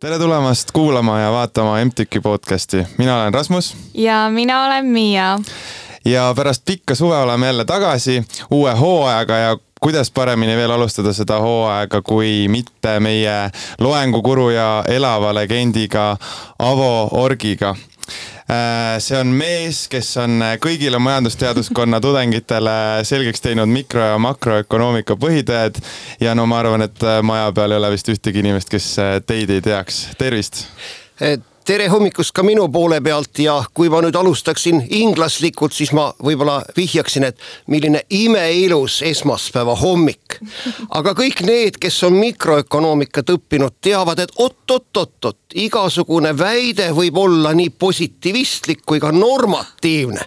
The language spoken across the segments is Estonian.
tere tulemast kuulama ja vaatama MTÜK podcasti, mina olen Rasmus. ja mina olen Miia. ja pärast pikka suve oleme jälle tagasi uue hooajaga ja kuidas paremini veel alustada seda hooaega, kui mitte meie loengukuru ja elava legendiga Avo Orgiga see on mees, kes on kõigile majandusteaduskonna tudengitele selgeks teinud mikro- ja makroökonoomika põhitõed. ja no ma arvan, et maja peal ei ole vist ühtegi inimest, kes teid ei teaks, tervist tere hommikust ka minu poole pealt ja kui ma nüüd alustaksin inglaslikult, siis ma võib-olla vihjaksin, et milline imeilus esmaspäeva hommik. aga kõik need, kes on mikroökonoomikat õppinud, teavad, et oot-oot-oot-oot, igasugune väide võib olla nii positiivistlik kui ka normatiivne.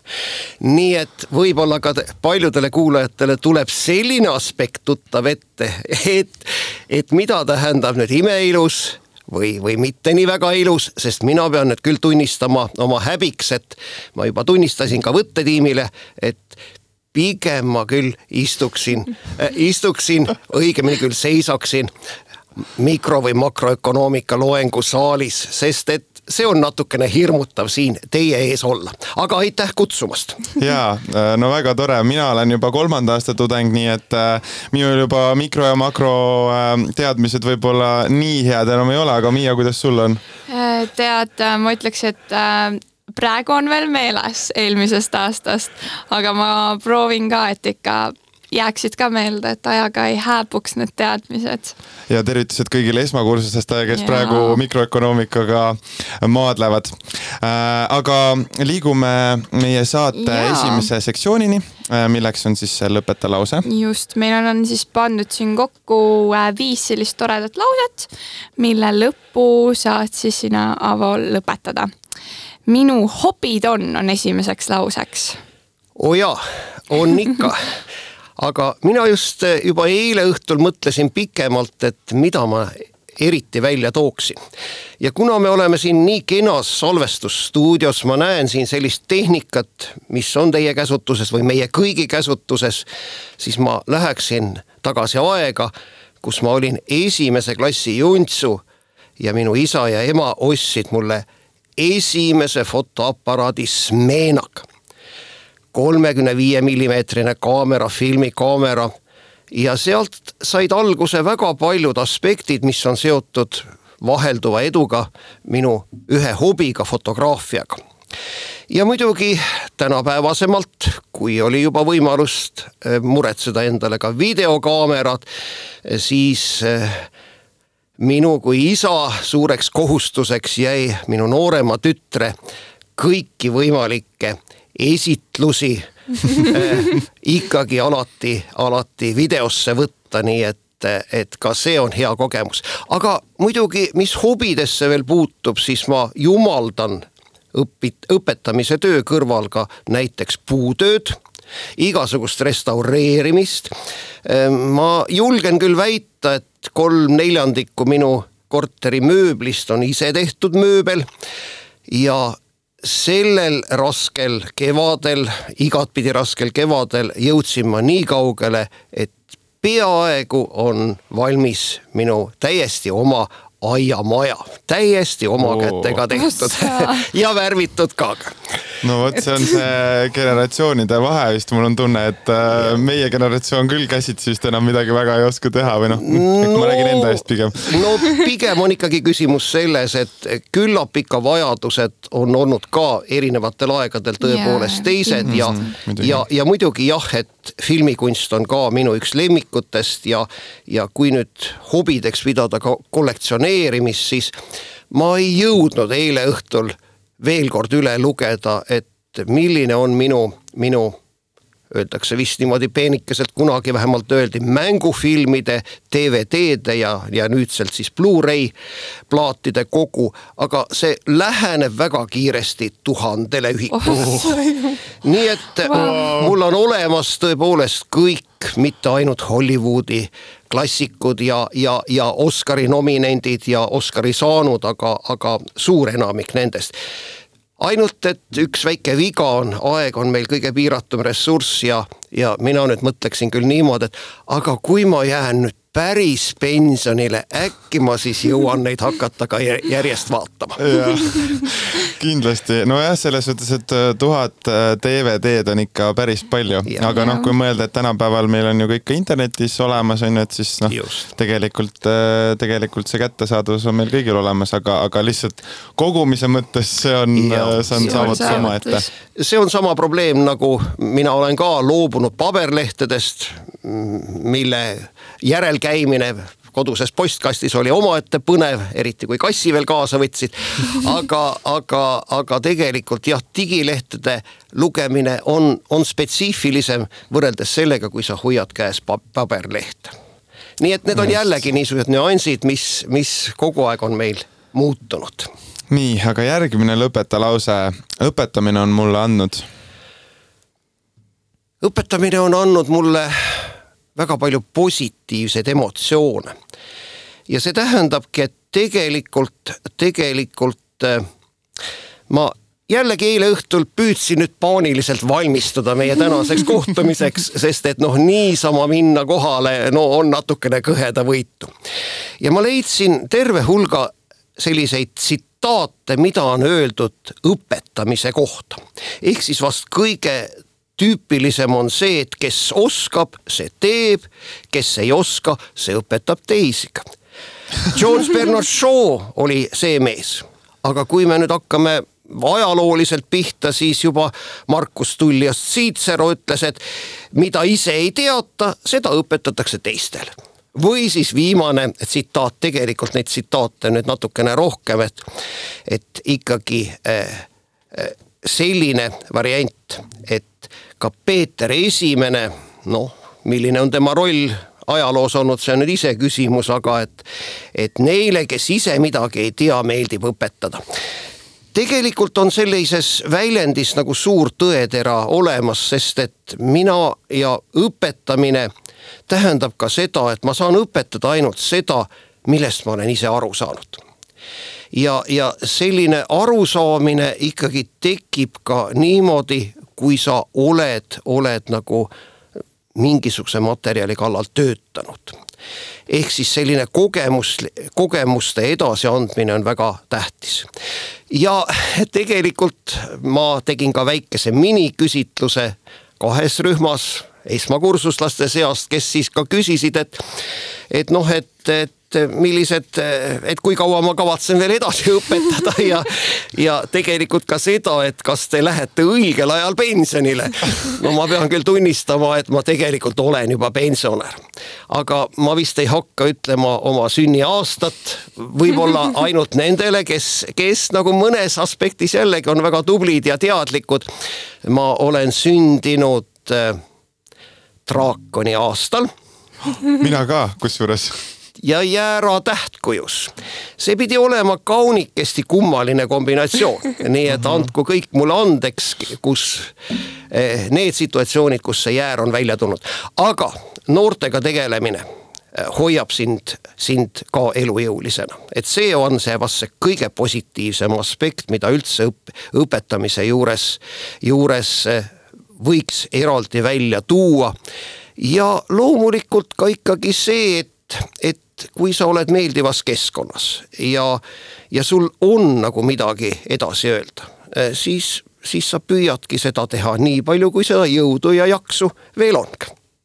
nii et võib-olla ka paljudele kuulajatele tuleb selline aspekt tuttav ette, et, et mida tähendab nüüd imeilus või, või mitte nii väga ilus, sest mina pean nüüd küll tunnistama oma häbiks, et ma juba tunnistasin ka võttetiimile, et pigem ma küll istuksin äh,, istuksin, õigemini küll seisaksin mikro- või makroökonoomika loengusaalis, sest et see on natukene hirmutav siin teie ees olla, aga aitäh kutsumast. ja, äh, no väga tore, mina olen juba kolmanda aasta tudeng, nii et äh, minul juba mikro ja makro äh, teadmised võib-olla nii head enam ei ole, aga Miia, kuidas sul on? tead, ma ütleks, et praegu on veel meeles eelmisest aastast, aga ma proovin ka, et ikka jääksid ka meelde, et ajaga ei hääbuks need teadmised. ja tervitused kõigile esmakursusestele, kes ja. praegu mikroökonoomikaga maadlevad äh,. aga liigume meie saate ja. esimese sektsioonini äh,, milleks on siis lõpeta lause. just, meil on, on siis pandud siin kokku äh, viis sellist toredat lauset, mille lõppu saad siis sina, Avo, lõpetada. minu hobid on, on esimeseks lauseks. oo oh jaa, on ikka aga mina just eh, juba eile õhtul mõtlesin pikemalt, et mida ma eriti välja tooksin. ja kuna me oleme siin nii kenas salvestusstuudios, ma näen siin sellist tehnikat, mis on teie käsutuses või meie kõigi käsutuses, siis ma läheksin tagasi aega, kus ma olin esimese klassi juntsu ja minu isa ja ema ostsid mulle esimese fotoaparaadi Smenag kolmekümne viie millimeetrine kaamera, filmikaamera ja sealt said alguse väga paljud aspektid, mis on seotud vahelduva eduga minu ühe hobiga, fotograafiaga. ja muidugi tänapäevasemalt, kui oli juba võimalust eh, muretseda endale ka videokaamerad, eh, siis eh, minu kui isa suureks kohustuseks jäi minu noorema tütre kõiki võimalikke esitlusi äh, ikkagi alati, alati videosse võtta, nii et et ka see on hea kogemus, aga muidugi, mis hobidesse veel puutub, siis ma jumaldan õpit-, õpetamise töö kõrval ka näiteks puutööd, igasugust restaureerimist. Äh, ma julgen küll väita, et kolm neljandikku minu korteri mööblist on ise tehtud mööbel ja sellel raskel kevadel, igatpidi raskel kevadel jõudsin ma nii kaugele, et peaaegu on valmis minu täiesti oma aiamaja, täiesti oma Oo. kätega tehtud ja värvitud ka. no vot, see on see generatsioonide vahe vist, mul on tunne, et äh, meie generatsioon küll käsitsi vist enam midagi väga ei oska teha või noh no,, ma räägin enda eest pigem. no pigem on ikkagi küsimus selles, et küllap ikka vajadused on olnud ka erinevatel aegadel tõepoolest yeah. teised ja mm, -hmm, ja, ja muidugi jah, et filmikunst on ka minu üks lemmikutest ja, ja kui nüüd hobideks pidada ka kollektsioneerimist, siis ma ei jõudnud eile õhtul veel kord üle lugeda, et milline on minu, minu öeldakse vist niimoodi peenikeselt, kunagi vähemalt öeldi mängufilmide, DVD-de ja, ja nüüdselt siis Blu-ray plaatide kogu, aga see läheneb väga kiiresti tuhandele ühikule oh,. nii et wow. mul on olemas tõepoolest kõik, mitte ainult Hollywoodi klassikud ja, ja, ja Oscari nominendid ja Oscari saanud, aga, aga suur enamik nendest ainult et üks väike viga on, aeg on meil kõige piiratum ressurss ja, ja mina nüüd mõtleksin küll niimoodi, et aga kui ma jään nüüd päris pensionile, äkki ma siis jõuan neid hakata ka järjest vaatama. Kindlasti, nojah, selles suhtes, et äh, tuhat DVD-d on ikka päris palju, aga noh, kui mõelda, et tänapäeval meil on ju kõik ka internetis olemas, on ju, et siis noh, tegelikult, tegelikult see kättesaadavus on meil kõigil olemas, aga, aga lihtsalt kogumise mõttes see on, see on saavutus omaette. see on sama probleem, nagu mina olen ka loobunud paberlehtedest, mille järelkäimine koduses postkastis oli omaette põnev, eriti kui kassi veel kaasa võtsid. aga, aga, aga tegelikult jah, digilehtede lugemine on, on spetsiifilisem võrreldes sellega, kui sa hoiad käes paberlehte. nii et need on jällegi niisugused nüansid, mis, mis kogu aeg on meil muutunud. nii, aga järgmine lõpetalause, õpetamine on mulle andnud õpetamine on andnud mulle väga palju positiivseid emotsioone. ja see tähendabki, et tegelikult, tegelikult äh, ma jällegi eile õhtul püüdsin nüüd paaniliselt valmistuda meie tänaseks kohtumiseks, sest et noh, niisama minna kohale, no on natukene kõhedavõitu. ja ma leidsin terve hulga selliseid tsitaate, mida on öeldud õpetamise kohta. ehk siis vast kõige tüüpilisem on see, et kes oskab, see teeb, kes ei oska, see õpetab teisi. George Bernard Shaw oli see mees, aga kui me nüüd hakkame ajalooliselt pihta, siis juba Marcus Tullius Cicero ütles, et mida ise ei teata, seda õpetatakse teistele. või siis viimane tsitaat, tegelikult neid tsitaate nüüd natukene rohkem, et, et ikkagi äh, selline variant, et ka Peeter Esimene, noh, milline on tema roll ajaloos olnud, see on nüüd iseküsimus, aga et, et neile, kes ise midagi ei tea, meeldib õpetada tegelikult on sellises väljendis nagu suur tõetera olemas, sest et mina ja õpetamine tähendab ka seda, et ma saan õpetada ainult seda, millest ma olen ise aru saanud. ja, ja selline arusaamine ikkagi tekib ka niimoodi, kui sa oled, oled nagu mingisuguse materjali kallal töötanud. ehk siis selline kogemus, kogemuste edasiandmine on väga tähtis. ja tegelikult ma tegin ka väikese miniküsitluse kahes rühmas esmakursuslaste seast, kes siis ka küsisid, et, et noh, et, et millised, et kui kaua ma kavatsen veel edasi õpetada ja, ja tegelikult ka seda, et kas te lähete õigel ajal pensionile. no ma pean küll tunnistama, et ma tegelikult olen juba pensionär. aga ma vist ei hakka ütlema oma sünniaastat, võib-olla ainult nendele, kes, kes nagu mõnes aspektis jällegi on väga tublid ja teadlikud. ma olen sündinud äh, draakoni aastal mina ka, kusjuures ja jäära tähtkujus. see pidi olema kaunikesti kummaline kombinatsioon, nii et andku kõik mulle andeks, kus eh, need situatsioonid, kus see jäär on välja tulnud, aga noortega tegelemine eh, hoiab sind, sind ka elujõulisena. et see on see vast see kõige positiivsem aspekt, mida üldse õp-, õpetamise juures, juures eh, võiks eraldi välja tuua. ja loomulikult ka ikkagi see, et, et kui sa oled meeldivas keskkonnas ja, ja sul on nagu midagi edasi öelda, eh, siis, siis sa püüadki seda teha nii palju, kui seda jõudu ja jaksu veel on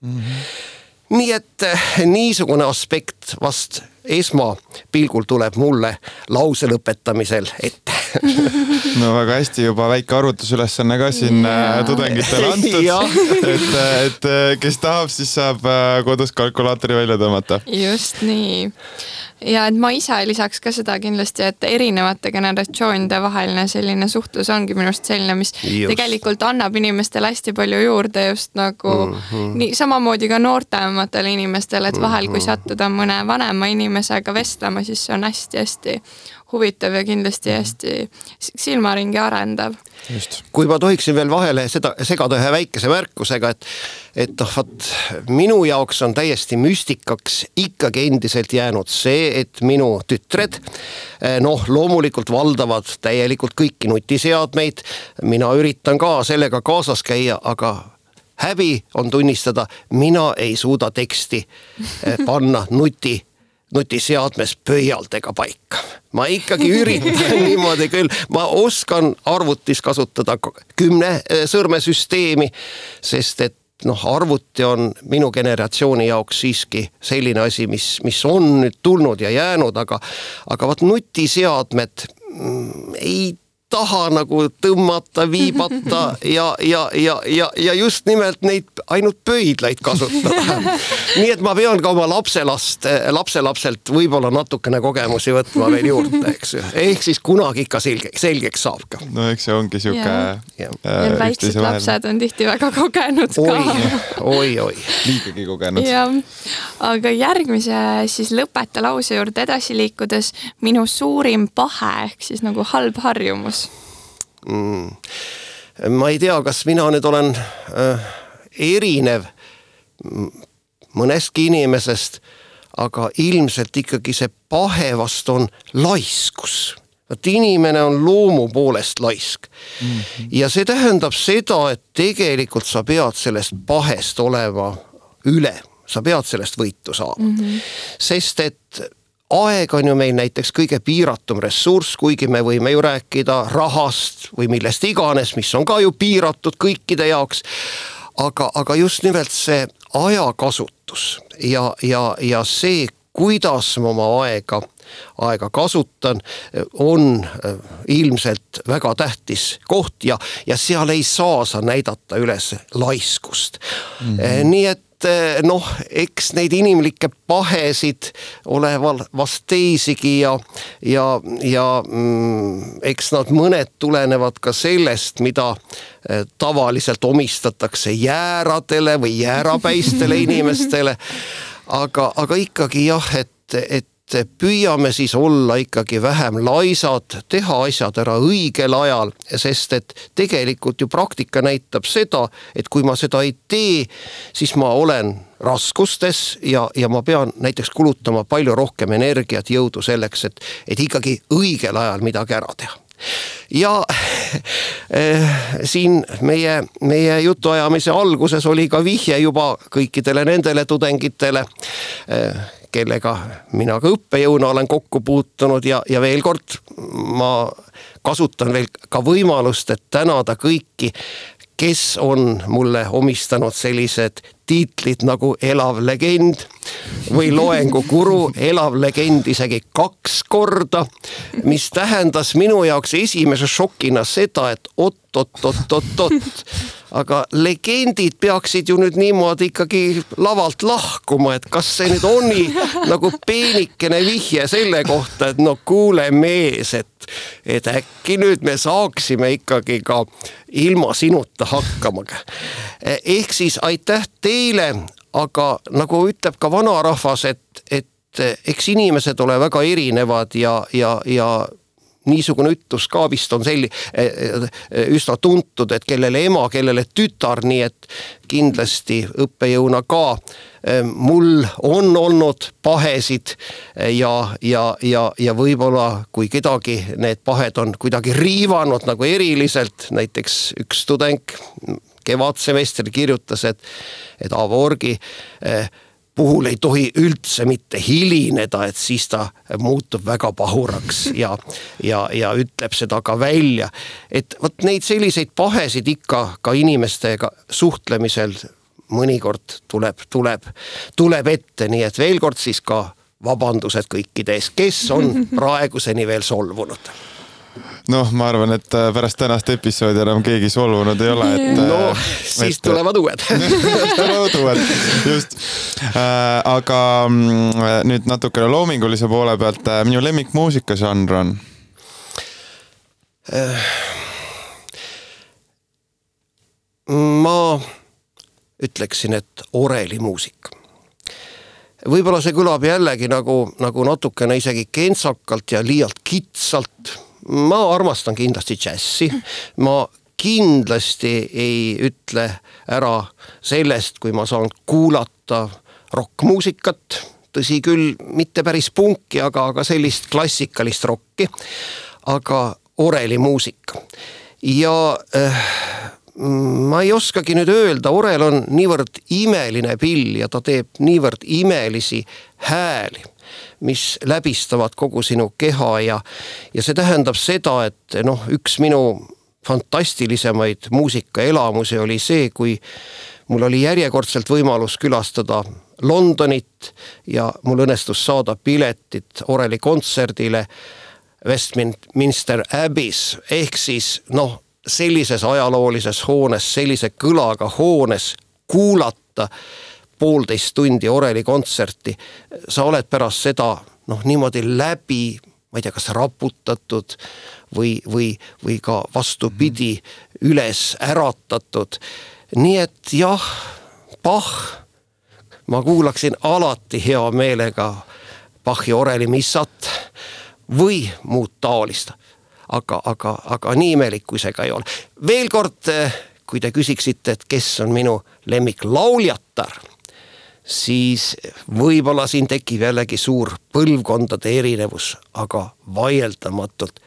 mm. -hmm. nii et eh, niisugune aspekt vast esmapilgul tuleb mulle lause lõpetamisel ette no väga hästi, juba väike arvutusülesanne ka siin yeah. tudengitele antud. et, et kes tahab, siis saab äh, kodus kalkulaatori välja tõmmata. just nii ja et ma ise lisaks ka seda kindlasti, et erinevate generatsioonide vaheline selline suhtlus ongi minu arust selline, mis just. tegelikult annab inimestele hästi palju juurde just nagu mm -hmm. nii samamoodi ka noortematele inimestele, et vahel, kui mhm. sattuda mõne vanema inimesega vestlema, siis see on hästi-hästi huvitav ja kindlasti hästi silmaringi arendav. kui ma tohiksin veel vahele seda segada ühe väikese märkusega, et, et noh, vot minu jaoks on täiesti müstikaks ikkagi endiselt jäänud see, et minu tütred eh, noh, loomulikult valdavad täielikult kõiki nutiseadmeid. mina üritan ka sellega kaasas käia, aga häbi on tunnistada, mina ei suuda teksti eh, panna nuti nutiseadmes pöialdega paika. ma ikkagi üritan niimoodi küll, ma oskan arvutis kasutada kümne eh, sõrme süsteemi, sest et noh, arvuti on minu generatsiooni jaoks siiski selline asi, mis, mis on nüüd tulnud ja jäänud, aga, aga vot nutiseadmed mm, ei taha nagu tõmmata, viibata ja, ja, ja, ja, ja just nimelt neid ainult pöidlaid kasutada. nii et ma pean ka oma lapselast, lapselapselt võib-olla natukene kogemusi võtma veel juurde, eks ju. ehk siis kunagi ikka selge, selgeks saab ka. no eks see ongi sihuke. ja äh, väiksed lapsed on tihti väga kogenud ka. oi, oi, oi. liigagi kogenud. jah, aga järgmise siis lõpeta lause juurde edasi liikudes, minu suurim pahe ehk siis nagu halb harjumus mm,. ma ei tea, kas mina nüüd olen äh, erinev mõnestki inimesest, aga ilmselt ikkagi see pahe vast on laiskus vot inimene on loomu poolest laisk mm. -hmm. ja see tähendab seda, et tegelikult sa pead sellest pahest olema üle, sa pead sellest võitu saama mm. -hmm. sest et aeg on ju meil näiteks kõige piiratum ressurss, kuigi me võime ju rääkida rahast või millest iganes, mis on ka ju piiratud kõikide jaoks. aga, aga just nimelt see ajakasutus ja, ja, ja see, kuidas ma oma aega, aega kasutan, on äh, ilmselt väga tähtis koht ja, ja seal ei saa sa näidata üles laiskust mm. -hmm. nii et Eh, noh, eks neid inimlikke pahesid ole vast teisigi ja, ja, ja mm, eks nad mõned tulenevad ka sellest, mida eh, tavaliselt omistatakse jääradele või jäärapäistele inimestele. aga, aga ikkagi jah, et, et et püüame siis olla ikkagi vähem laisad, teha asjad ära õigel ajal, sest et tegelikult ju praktika näitab seda, et kui ma seda ei tee, siis ma olen raskustes ja, ja ma pean näiteks kulutama palju rohkem energiat, jõudu selleks, et, et ikkagi õigel ajal midagi ära teha. Ja äh, siin meie, meie jutuajamise alguses oli ka vihje juba kõikidele nendele tudengitele äh, kellega mina ka õppejõuna olen kokku puutunud ja, ja veel kord ma kasutan veel ka võimalust, et tänada kõiki, kes on mulle omistanud sellised tiitlid nagu elav legend või loengukuru elav legend isegi kaks korda, mis tähendas minu jaoks esimese šokina seda, et oot-oot-oot-oot-oot aga legendid peaksid ju nüüd niimoodi ikkagi lavalt lahkuma, et kas see nüüd oli nagu peenikene vihje selle kohta, et no kuule mees, et, et äkki nüüd me saaksime ikkagi ka ilma sinuta hakkama. ehk siis aitäh teile, aga nagu ütleb ka vanarahvas, et, et eks inimesed ole väga erinevad ja, ja, ja niisugune ütlus ka vist on selli-, e, e, üsna tuntud, et kellele ema, kellele tütar, nii et kindlasti õppejõuna ka. E, mul on olnud pahesid ja, ja, ja, ja võib-olla kui kedagi need pahed on kuidagi riivanud nagu eriliselt, näiteks üks tudeng kevadsemestril kirjutas, et, et Avo Orgi eh, puhul ei tohi üldse mitte hilineda, et siis ta muutub väga pahuraks ja, ja, ja ütleb seda ka välja. et vot neid selliseid pahesid ikka ka inimestega suhtlemisel mõnikord tuleb, tuleb, tuleb ette, nii et veel kord siis ka vabandused kõikide ees, kes on praeguseni veel solvunud noh, ma arvan, et äh, pärast tänast episoodi enam keegi solvunud ei ole, et. no äh, siis et, tulevad uued tulevad uued, just äh,. aga mm, nüüd natukene loomingulise poole pealt, äh, minu lemmikmuusika žanr on äh,? ma ütleksin, et orelimuusika võib-olla see kõlab jällegi nagu, nagu natukene isegi kentsakalt ja liialt kitsalt ma armastan kindlasti džässi, ma kindlasti ei ütle ära sellest, kui ma saan kuulata rokkmuusikat, tõsi küll, mitte päris punki, aga, aga sellist klassikalist rokki, aga orelimuusika ja äh, ma ei oskagi nüüd öelda, orel on niivõrd imeline pill ja ta teeb niivõrd imelisi hääli mis läbistavad kogu sinu keha ja, ja see tähendab seda, et noh, üks minu fantastilisemaid muusikaelamusi oli see, kui mul oli järjekordselt võimalus külastada Londonit ja mul õnnestus saada piletid Oreli kontserdile Westminster Abbey's. Ehk siis noh, sellises ajaloolises hoones, sellise kõlaga hoones kuulata poolteist tundi Oreli kontserti. sa oled pärast seda noh, niimoodi läbi, ma ei tea, kas raputatud või, või, või ka vastupidi, üles äratatud. nii et jah, Bach, ma kuulaksin alati hea meelega Bachi Oreli missat või muud taolist. aga, aga, aga nii imelik, kui see ka ei ole. veel kord, kui te küsiksite, et kes on minu lemmiklauljatar, siis võib-olla siin tekib jällegi suur põlvkondade erinevus, aga vaieldamatult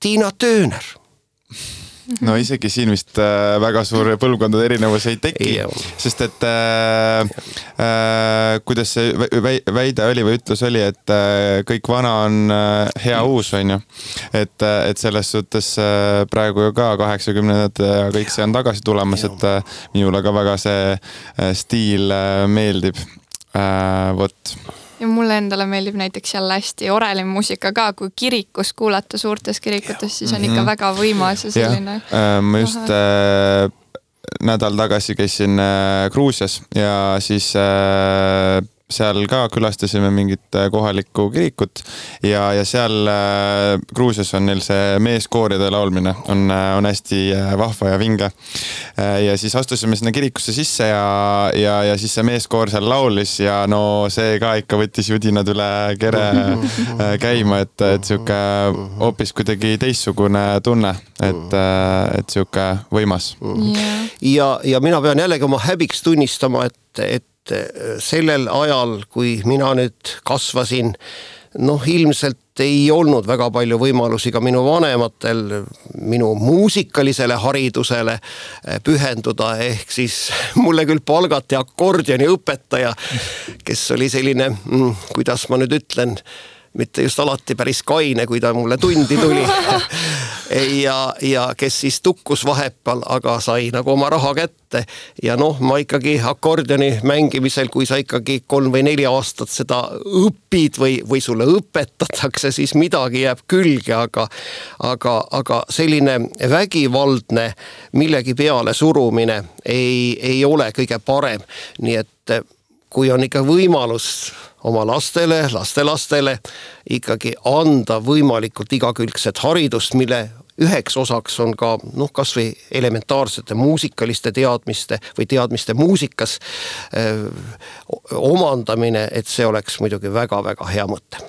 Tiina Tööner no isegi siin vist äh, väga suur põlvkondade erinevus ei teki, sest et äh, äh, kuidas see väide oli või ütlus oli, et äh, kõik vana on äh, hea uus, on ju. et, äh, et selles suhtes äh, praegu ju ka kaheksakümnendad ja kõik see on tagasi tulemas, et äh, minule ka väga see äh, stiil äh, meeldib äh,. vot ja mulle endale meeldib näiteks jälle hästi oreli muusika ka, kui kirikus kuulata suurtes kirikutes, siis on ikka -hmm. väga võimas ja selline. Äh, ma just äh, nädal tagasi käisin äh, Gruusias ja siis äh, seal ka külastasime mingit äh, kohalikku kirikut ja, ja seal äh, Gruusias on neil see meeskooride laulmine on, äh, on hästi vahva ja vinge. ja siis astusime sinna kirikusse sisse ja, ja, ja siis see meeskoor seal laulis ja no see ka ikka võttis judinad üle kere käima, et, et sihuke hoopis kuidagi teistsugune tunne, et, et sihuke võimas yeah.. ja, ja mina pean jällegi oma häbiks tunnistama, et, et et äh, sellel ajal, kui mina nüüd kasvasin, noh, ilmselt ei olnud väga palju võimalusi ka minu vanematel minu muusikalisele haridusele äh, pühenduda, ehk siis mulle küll palgati akordioniõpetaja, kes oli selline, mm, kuidas ma nüüd ütlen mitte just alati päris kaine, kui ta mulle tundi tuli ja, ja kes siis tukkus vahepeal, aga sai nagu oma raha kätte. ja noh, ma ikkagi akordioni mängimisel, kui sa ikkagi kolm või neli aastat seda õpid või, või sulle õpetatakse, siis midagi jääb külge, aga, aga, aga selline vägivaldne millegi peale surumine ei, ei ole kõige parem. nii et kui on ikka võimalus oma lastele, lastelastele ikkagi anda võimalikult igakülgset haridust, mille üheks osaks on ka noh, kasvõi elementaarsete muusikaliste teadmiste või teadmiste muusikas öö, omandamine, et see oleks muidugi väga-väga hea mõte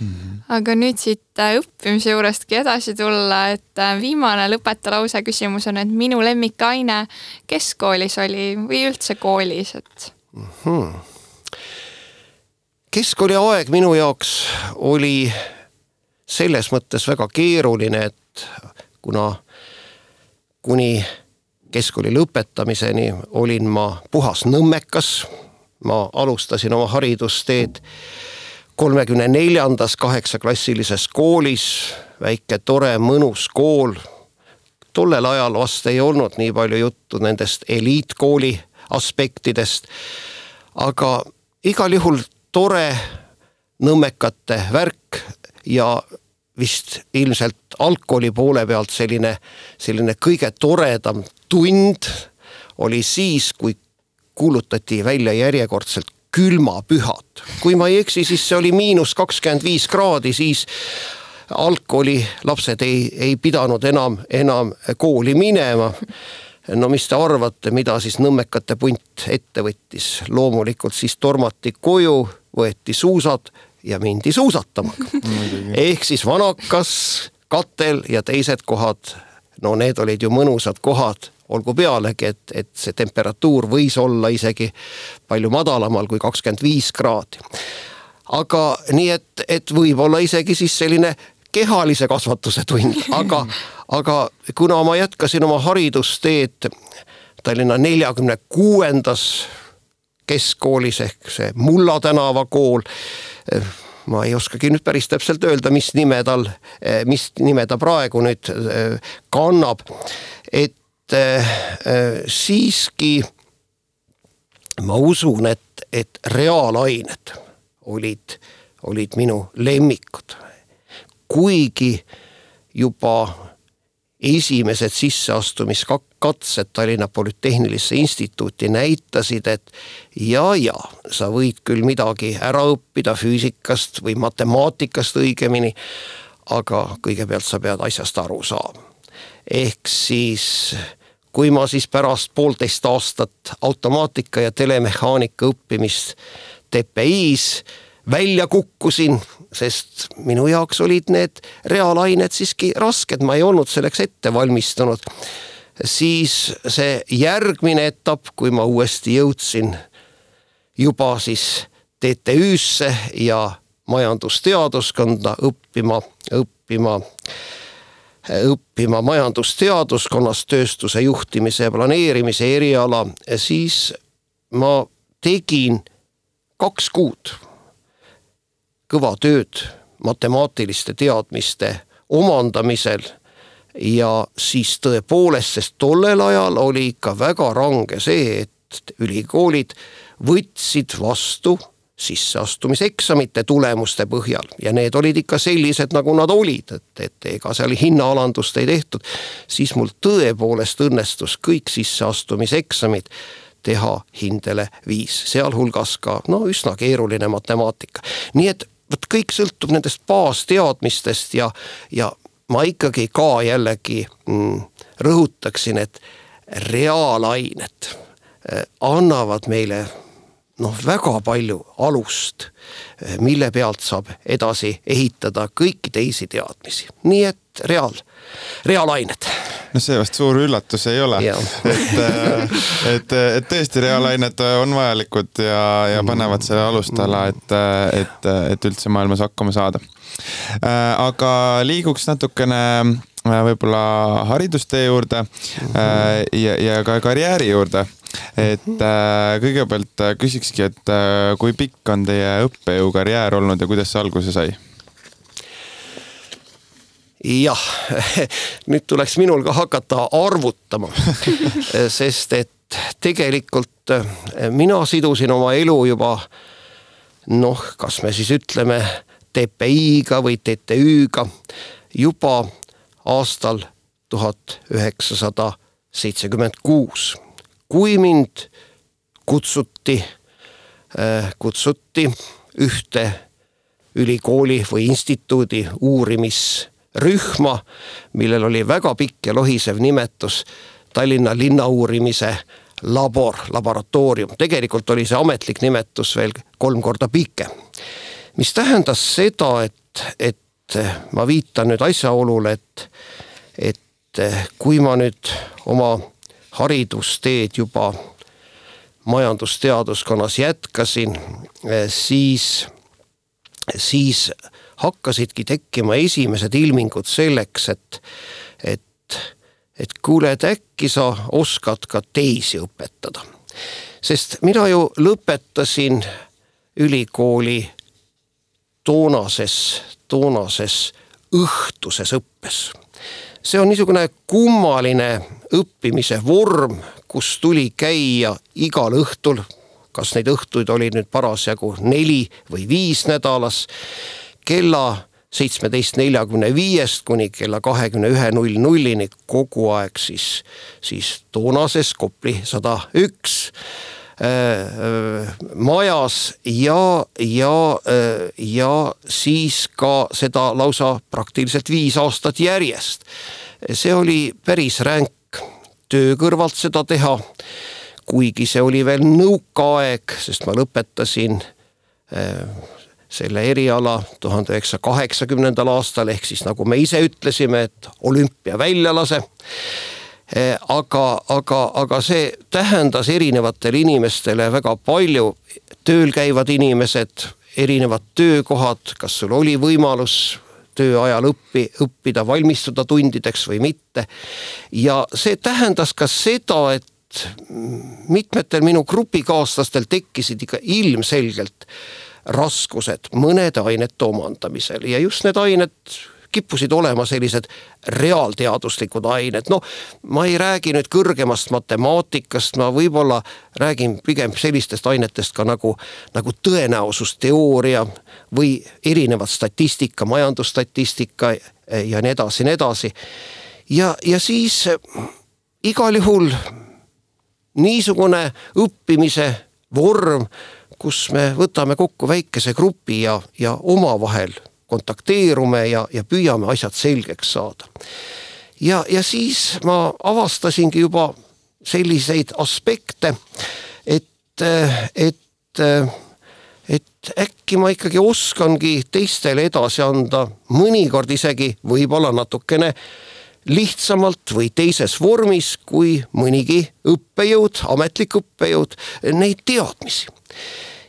Mm -hmm. aga nüüd siit äh, õppimise juurestki edasi tulla, et äh, viimane lõpetalause küsimus on, et minu lemmikaine keskkoolis oli või üldse koolis, et mm? -hmm keskkooliaeg minu jaoks oli selles mõttes väga keeruline, et kuna kuni keskkooli lõpetamiseni olin ma puhas nõmmekas. ma alustasin oma haridusteed kolmekümne neljandas kaheksaklassilises koolis, väike tore mõnus kool. tollel ajal vast ei olnud nii palju juttu nendest eliitkooli aspektidest. aga igal juhul tore nõmmekate värk ja vist ilmselt algkooli poole pealt selline, selline kõige toredam tund oli siis, kui kuulutati välja järjekordselt külmapühad. kui ma ei eksi, siis see oli miinus kakskümmend viis kraadi, siis algkooli lapsed ei, ei pidanud enam, enam kooli minema no mis te arvate, mida siis nõmmekate punt ette võttis? loomulikult siis tormati koju võeti suusad ja mindi suusatama. Ehk siis vanakas, katel ja teised kohad, no need olid ju mõnusad kohad, olgu pealegi, et, et see temperatuur võis olla isegi palju madalamal kui kakskümmend viis kraadi. aga nii et, et võib-olla isegi siis selline kehalise kasvatuse tund, aga, aga kuna ma jätkasin oma haridusteed Tallinna neljakümne kuuendas keskkoolis ehk see Mulla tänava kool. ma ei oskagi nüüd päris täpselt öelda, mis nime tal, mis nime ta praegu nüüd kannab. et siiski ma usun, et, et reaalained olid, olid minu lemmikud. kuigi juba esimesed sisseastumiskatsed Tallinna Polütehnilisse Instituuti näitasid, et ja, ja sa võid küll midagi ära õppida füüsikast või matemaatikast õigemini, aga kõigepealt sa pead asjast aru saama. ehk siis kui ma siis pärast poolteist aastat automaatika ja telemehaanika õppimist TPI-s välja kukkusin, sest minu jaoks olid need reaalained siiski rasked, ma ei olnud selleks ette valmistunud. siis see järgmine etapp, kui ma uuesti jõudsin juba siis TTÜ-sse ja majandusteaduskonda õppima, õppima õppima majandusteaduskonnas tööstuse juhtimise ja planeerimise eriala, siis ma tegin kaks kuud kõva tööd matemaatiliste teadmiste omandamisel ja siis tõepoolest, sest tollel ajal oli ikka väga range see, et ülikoolid võtsid vastu sisseastumiseksamite tulemuste põhjal ja need olid ikka sellised, nagu nad olid, et, et ega seal hinnaalandust ei tehtud. siis mul tõepoolest õnnestus kõik sisseastumiseksamid teha hindele viis, sealhulgas ka no üsna keeruline matemaatika. nii et vot kõik sõltub nendest baasteadmistest ja, ja ma ikkagi ka jällegi mm, rõhutaksin, et reaalained eh, annavad meile noh, väga palju alust, eh, mille pealt saab edasi ehitada kõiki teisi teadmisi, nii et reaal, reaalained. no see vast suur üllatus ei ole, et, eh, et, et tõesti reaalained on vajalikud ja, ja panevad selle alustala, et, et, et üldse maailmas hakkama saada. Äh, aga liiguks natukene võib-olla haridustee juurde ja, ja ka karjääri juurde et äh, kõigepealt äh, küsikski, et äh, kui pikk on teie õppejõukarjäär olnud ja kuidas see alguse sai? jah, nüüd tuleks minul ka hakata arvutama sest et tegelikult äh, mina sidusin oma elu juba noh, kas me siis ütleme TPI-ga või TTÜ-ga juba aastal tuhat üheksasada seitsekümmend kuus kui mind kutsuti, äh, kutsuti ühte ülikooli või instituudi uurimisrühma, millel oli väga pikk ja lohisev nimetus Tallinna linnauurimise labor, laboratoorium, tegelikult oli see ametlik nimetus veel kolm korda pikem. mis tähendas seda, et, et ma viitan nüüd asjaolule, et, et kui ma nüüd oma haridusteed juba majandusteaduskonnas jätkasin, eh, siis, siis hakkasidki tekkima esimesed ilmingud selleks, et, et, et kuule, et äkki sa oskad ka teisi õpetada. sest mina ju lõpetasin ülikooli toonases, toonases õhtuses õppes see on niisugune kummaline õppimise vorm, kus tuli käia igal õhtul, kas neid õhtuid oli nüüd parasjagu neli või viis nädalas, kella seitsmeteist neljakümne viiest kuni kella kahekümne ühe null nullini. Kogu aeg siis, siis toonases Kopli sada üks majas ja, ja, äh, ja siis ka seda lausa praktiliselt viis aastat järjest see oli päris ränk töö kõrvalt seda teha. kuigi see oli veel nõukaaeg, sest ma lõpetasin äh, selle eriala tuhande üheksasaja kaheksakümnendal aastal, ehk siis nagu me ise ütlesime, et olümpia väljalase äh, aga, aga, aga see tähendas erinevatele inimestele väga palju, tööl käivad inimesed, erinevad töökohad, kas sul oli võimalus töö ajal õppi, õppida, valmistuda tundideks või mitte. ja see tähendas ka seda, et mitmetel minu grupikaaslastel tekkisid ikka ilmselgelt raskused mõnede ainete omandamisel ja just need ained kippusid olema sellised reaalteaduslikud ained, noh, ma ei räägi nüüd kõrgemast matemaatikast, ma võib-olla räägin pigem sellistest ainetest ka nagu, nagu tõenäosusteooria või erinevad statistika, majandusstatistika ja nii edasi, nii edasi. ja, ja siis igal juhul niisugune õppimise vorm, kus me võtame kokku väikese grupi ja, ja omavahel kontakteerume ja, ja püüame asjad selgeks saada. ja, ja siis ma avastasingi juba selliseid aspekte, et, et, et äkki ma ikkagi oskangi teistele edasi anda, mõnikord isegi võib-olla natukene lihtsamalt või teises vormis kui mõnigi õppejõud, ametlik õppejõud, neid teadmisi.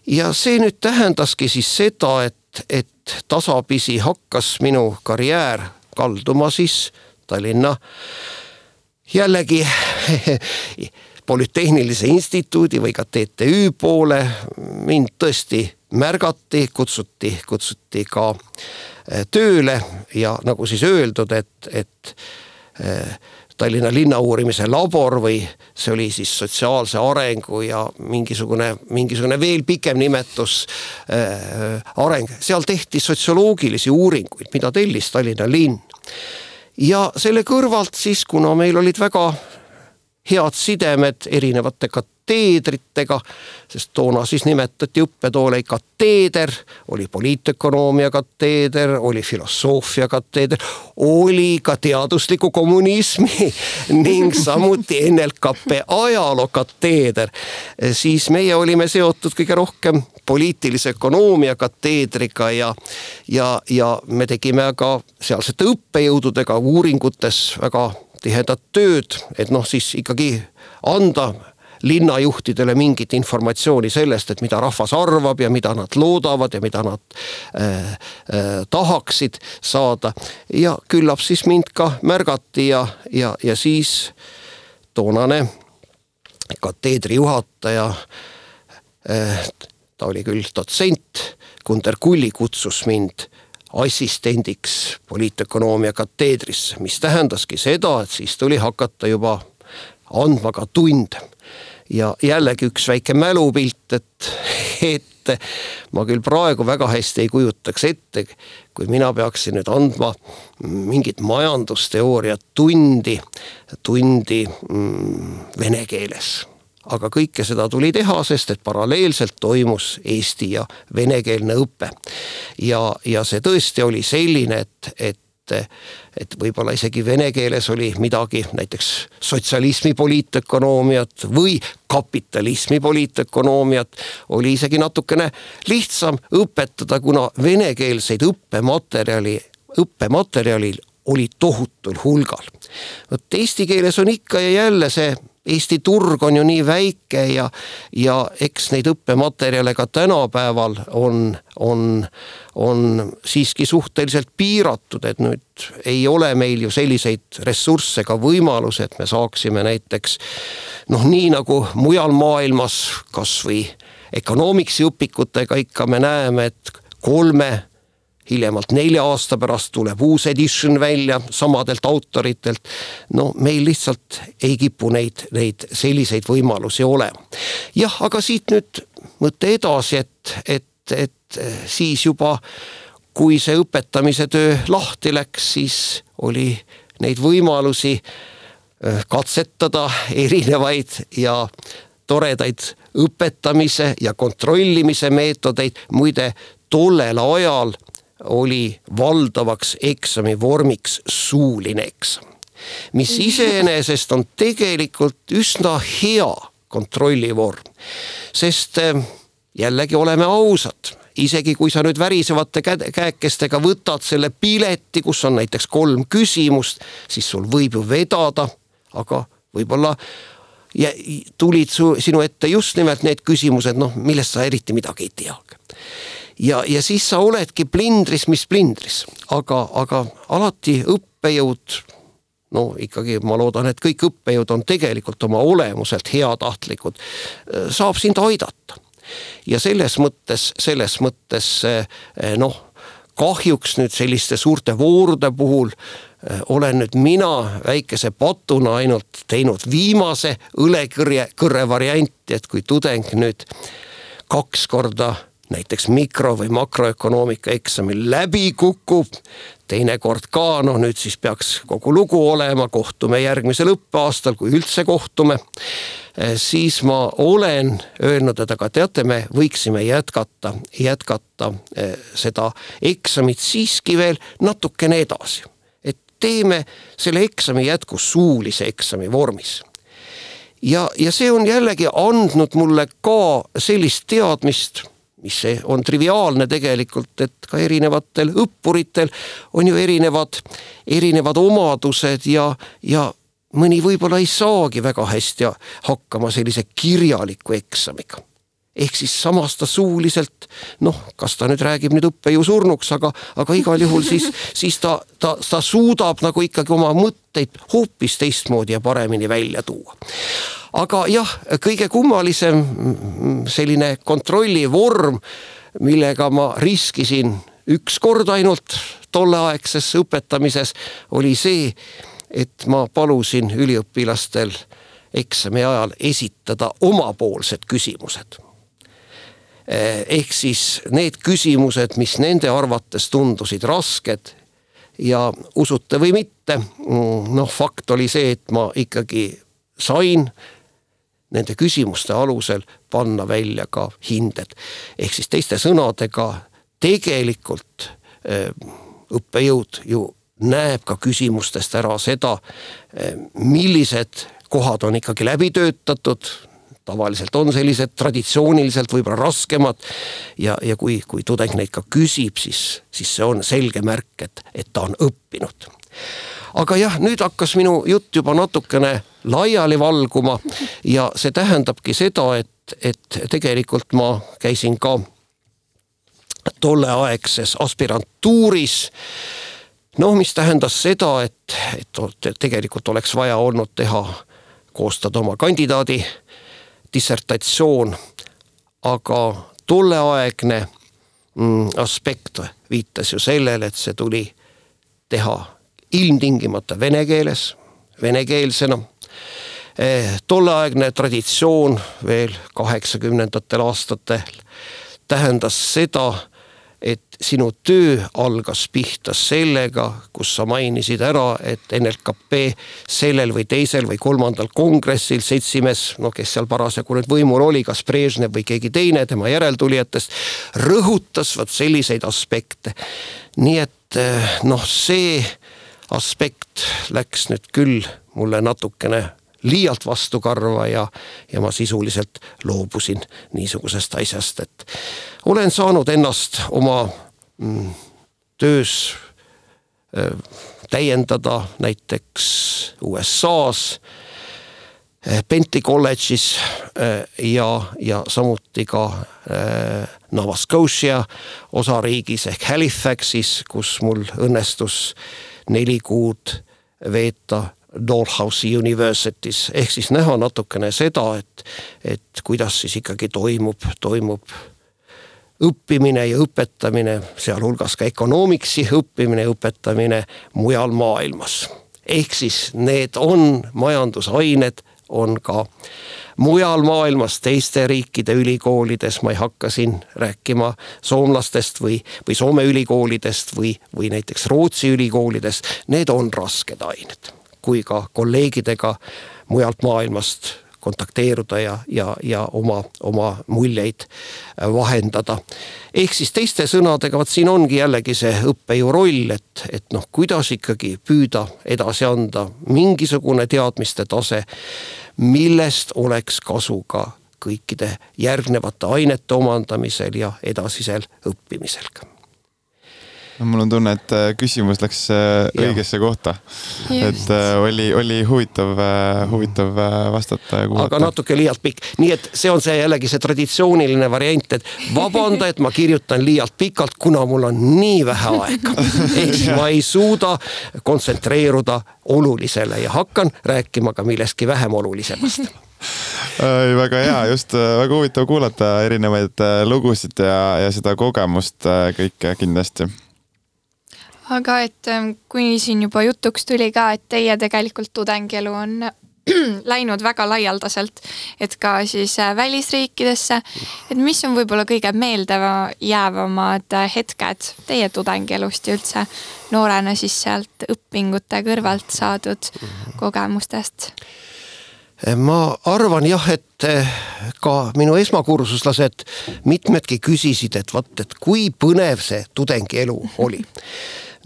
ja see nüüd tähendaski siis seda, et et tasapisi hakkas minu karjäär kalduma siis Tallinna jällegi Polütehnilise Instituudi või ka TTÜ poole. mind tõesti märgati, kutsuti, kutsuti ka äh, tööle ja nagu siis öeldud, et, et äh, Tallinna linnauurimise labor või see oli siis sotsiaalse arengu ja mingisugune, mingisugune veel pikem nimetus äh, areng, seal tehti sotsioloogilisi uuringuid, mida tellis Tallinna linn. ja selle kõrvalt siis, kuna meil olid väga head sidemed erinevate kateedritega, sest toona siis nimetati õppetoole kateeder, oli poliitökonoomia kateeder, oli filosoofia kateeder, oli ka teadusliku kommunismi ning samuti NLKP ajaloo kateeder. siis meie olime seotud kõige rohkem poliitilise ökonoomia kateedriga ja, ja, ja me tegime ka sealsete õppejõududega uuringutes väga tihedat tööd, et noh, siis ikkagi anda linnajuhtidele mingit informatsiooni sellest, et mida rahvas arvab ja mida nad loodavad ja mida nad äh, äh, tahaksid saada. ja küllap siis mind ka märgati ja, ja, ja siis toonane kateedri juhataja äh,, ta oli küll dotsent, Gunder Kulli kutsus mind assistendiks poliitökonoomia kateedrisse, mis tähendaski seda, et siis tuli hakata juba andma ka tunde. Ja jällegi üks väike mälupilt, et, et ma küll praegu väga hästi ei kujutaks ette, kui mina peaksin nüüd andma mingit majandusteooria tundi, tundi mm, vene keeles aga kõike seda tuli teha, sest et paralleelselt toimus eesti ja venekeelne õpe. ja, ja see tõesti oli selline, et, et et võib-olla isegi vene keeles oli midagi näiteks sotsialismi poliitökonoomiat või kapitalismi poliitökonoomiat oli isegi natukene lihtsam õpetada, kuna venekeelseid õppematerjali, õppematerjalil oli tohutul hulgal. Vot eesti keeles on ikka ja jälle see Eesti turg on ju nii väike ja, ja eks neid õppematerjale ka tänapäeval on, on, on siiski suhteliselt piiratud, et nüüd ei ole meil ju selliseid ressursse ega võimalusi, et me saaksime näiteks noh, nii nagu mujal maailmas kasvõi economicsi õpikutega ikka me näeme, et kolme hiljemalt nelja aasta pärast tuleb uus edition välja samadelt autoritelt. no meil lihtsalt ei kipu neid, neid selliseid võimalusi olema. jah, aga siit nüüd mõte edasi, et, et, et siis juba kui see õpetamise töö lahti läks, siis oli neid võimalusi äh, katsetada erinevaid ja toredaid õpetamise ja kontrollimise meetodeid. muide, tollel ajal oli valdavaks eksami vormiks suuline eksam, mis iseenesest on tegelikult üsna hea kontrollivorm, sest eh, jällegi oleme ausad isegi kui sa nüüd värisevate käekestega võtad selle pileti, kus on näiteks kolm küsimust, siis sul võib ju vedada, aga võib-olla ja tulid su, sinu ette just nimelt need küsimused, noh, millest sa eriti midagi ei tea ja, ja siis sa oledki plindris, mis plindris, aga, aga alati õppejõud no ikkagi ma loodan, et kõik õppejõud on tegelikult oma olemuselt heatahtlikud, saab sind aidata. ja selles mõttes, selles mõttes noh, kahjuks nüüd selliste suurte voorude puhul olen nüüd mina väikese patuna ainult teinud viimase õlekõrje, kõrre varianti, et kui tudeng nüüd kaks korda näiteks mikro- või makroökonoomika eksamil läbi kukub, teinekord ka, noh nüüd siis peaks kogu lugu olema, kohtume järgmisel õppeaastal, kui üldse kohtume. Eh, siis ma olen öelnud, et aga teate, me võiksime jätkata, jätkata eh, seda eksamit siiski veel natukene edasi. et teeme selle eksami jätku suulise eksami vormis ja, ja see on jällegi andnud mulle ka sellist teadmist mis on triviaalne tegelikult, et ka erinevatel õppuritel on ju erinevad, erinevad omadused ja, ja mõni võib-olla ei saagi väga hästi hakkama sellise kirjaliku eksamiga ehk siis samas ta suuliselt noh, kas ta nüüd räägib nüüd õppejõu surnuks, aga, aga igal juhul siis, siis ta, ta, ta suudab nagu ikkagi oma mõtteid hoopis teistmoodi ja paremini välja tuua. Aga jah, kõige kummalisem selline kontrollivorm, millega ma riskisin üks kord ainult tolleaegses õpetamises, oli see, et ma palusin üliõpilastel eksami ajal esitada omapoolsed küsimused ehk siis need küsimused, mis nende arvates tundusid rasked ja usute või mitte, noh, fakt oli see, et ma ikkagi sain nende küsimuste alusel panna välja ka hinded. ehk siis teiste sõnadega tegelikult eh, õppejõud ju näeb ka küsimustest ära seda, eh, millised kohad on ikkagi läbi töötatud, tavaliselt on sellised traditsiooniliselt võib-olla raskemad. ja, ja kui, kui tudeng neid ka küsib, siis, siis see on selge märk, et, et ta on õppinud aga jah, nüüd hakkas minu jutt juba natukene laiali valguma ja see tähendabki seda, et, et tegelikult ma käisin ka tolleaegses aspirantuuris noh, mis tähendas seda, et, et tegelikult oleks vaja olnud teha, koostada oma kandidaadi dissertatsioon, aga tolleaegne mm, aspekt viitas ju sellele, et see tuli teha ilmtingimata vene keeles, venekeelsena. Eh, tolleaegne traditsioon veel kaheksakümnendatel aastatel tähendas seda, et sinu töö algas pihta sellega, kus sa mainisid ära, et NLKP sellel või teisel või kolmandal kongressil seltsimees, no kes seal parasjagu nüüd võimul oli, kas Brežnev või keegi teine tema järeltulijatest, rõhutas vot selliseid aspekte. nii et eh, noh, see aspekt läks nüüd küll mulle natukene liialt vastukarva ja, ja ma sisuliselt loobusin niisugusest asjast, et olen saanud ennast oma mm, töös äh, täiendada näiteks USA-s äh,, Bentley kolledžis äh, ja, ja samuti ka Nova Scotia osariigis ehk Halifaxis, kus mul õnnestus neli kuud veeta Dollhouse'i University's ehk siis näha natukene seda, et, et kuidas siis ikkagi toimub, toimub õppimine ja õpetamine, sealhulgas ka economicsi õppimine ja õpetamine mujal maailmas. ehk siis need on majandusained, on ka mujal maailmas, teiste riikide ülikoolides, ma ei hakka siin rääkima soomlastest või, või Soome ülikoolidest või, või näiteks Rootsi ülikoolidest, need on rasked ained. Kui ka kolleegidega mujalt maailmast kontakteeruda ja, ja, ja oma, oma muljeid vahendada. ehk siis teiste sõnadega, vot siin ongi jällegi see õppejõu roll, et, et noh, kuidas ikkagi püüda edasi anda mingisugune teadmiste tase millest oleks kasu ka kõikide järgnevate ainete omandamisel ja edasisel õppimisel no mul on tunne, et äh, küsimus läks äh, õigesse kohta. et äh, oli, oli huvitav, huvitav vastata ja kuulata. aga natuke liialt pikk, nii et see on see jällegi see traditsiooniline variant, et vabanda, et ma kirjutan liialt pikalt, kuna mul on nii vähe aega. ehk siis ma ei suuda kontsentreeruda olulisele ja hakkan rääkima ka millestki vähem olulisemast väga hea, just väga huvitav kuulata erinevaid lugusid ja, ja seda kogemust kõike kindlasti aga et ähm, kui siin juba jutuks tuli ka, et teie tegelikult tudengielu on läinud väga laialdaselt, et ka siis äh, välisriikidesse. et mis on võib-olla kõige meeldejäävamad äh, hetked teie tudengielust ja üldse noorena siis sealt õpingute kõrvalt saadud kogemustest? ma arvan jah, et äh, ka minu esmakursuslased mitmedki küsisid, et vot, et kui põnev see tudengielu oli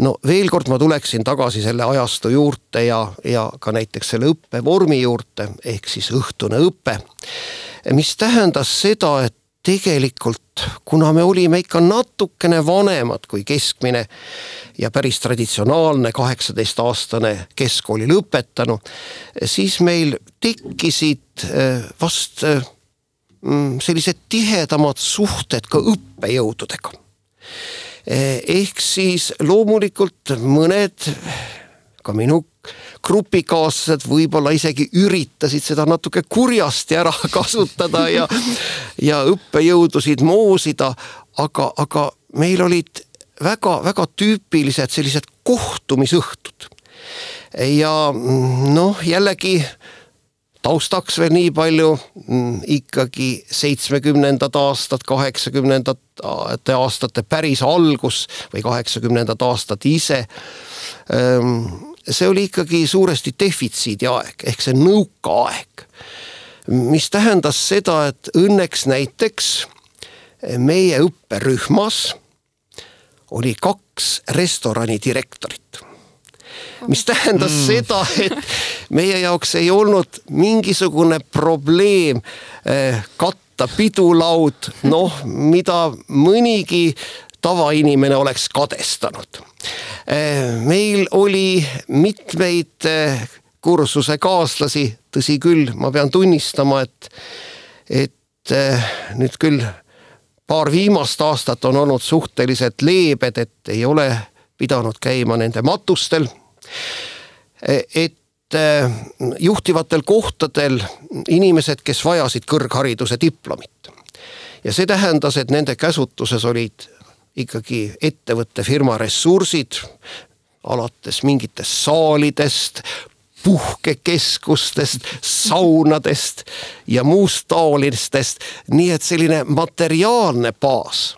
no veel kord ma tuleksin tagasi selle ajastu juurde ja, ja ka näiteks selle õppevormi juurde, ehk siis õhtune õpe. mis tähendas seda, et tegelikult kuna me olime ikka natukene vanemad kui keskmine ja päris traditsionaalne kaheksateistaastane keskkooli lõpetanu, siis meil tekkisid eh, vast eh, mm, sellised tihedamad suhted ka õppejõududega ehk siis loomulikult mõned, ka minu grupikaaslased võib-olla isegi üritasid seda natuke kurjasti ära kasutada ja, ja õppejõudusid moosida, aga, aga meil olid väga-väga tüüpilised sellised kohtumisõhtud. ja noh, jällegi taustaks veel nii palju mm, ikkagi seitsmekümnendad aastad, kaheksakümnendate aastate päris algus või kaheksakümnendad aastad ise. Ehm, see oli ikkagi suuresti defitsiidi aeg ehk see nõukaaeg, mis tähendas seda, et õnneks näiteks meie õpperühmas oli kaks restorani direktorit mis tähendas mm. seda, et meie jaoks ei olnud mingisugune probleem eh, katta pidulaud, noh, mida mõnigi tavainimene oleks kadestanud. Eh, meil oli mitmeid eh, kursuse kaaslasi, tõsi küll, ma pean tunnistama, et, et nüüd küll paar viimast aastat on olnud suhteliselt leebed, et ei ole pidanud käima nende matustel et äh, juhtivatel kohtadel inimesed, kes vajasid kõrghariduse diplomit. ja see tähendas, et nende käsutuses olid ikkagi ettevõtte firma ressursid, alates mingitest saalidest, puhkekeskustest, saunadest ja muust taolistest, nii et selline materiaalne baas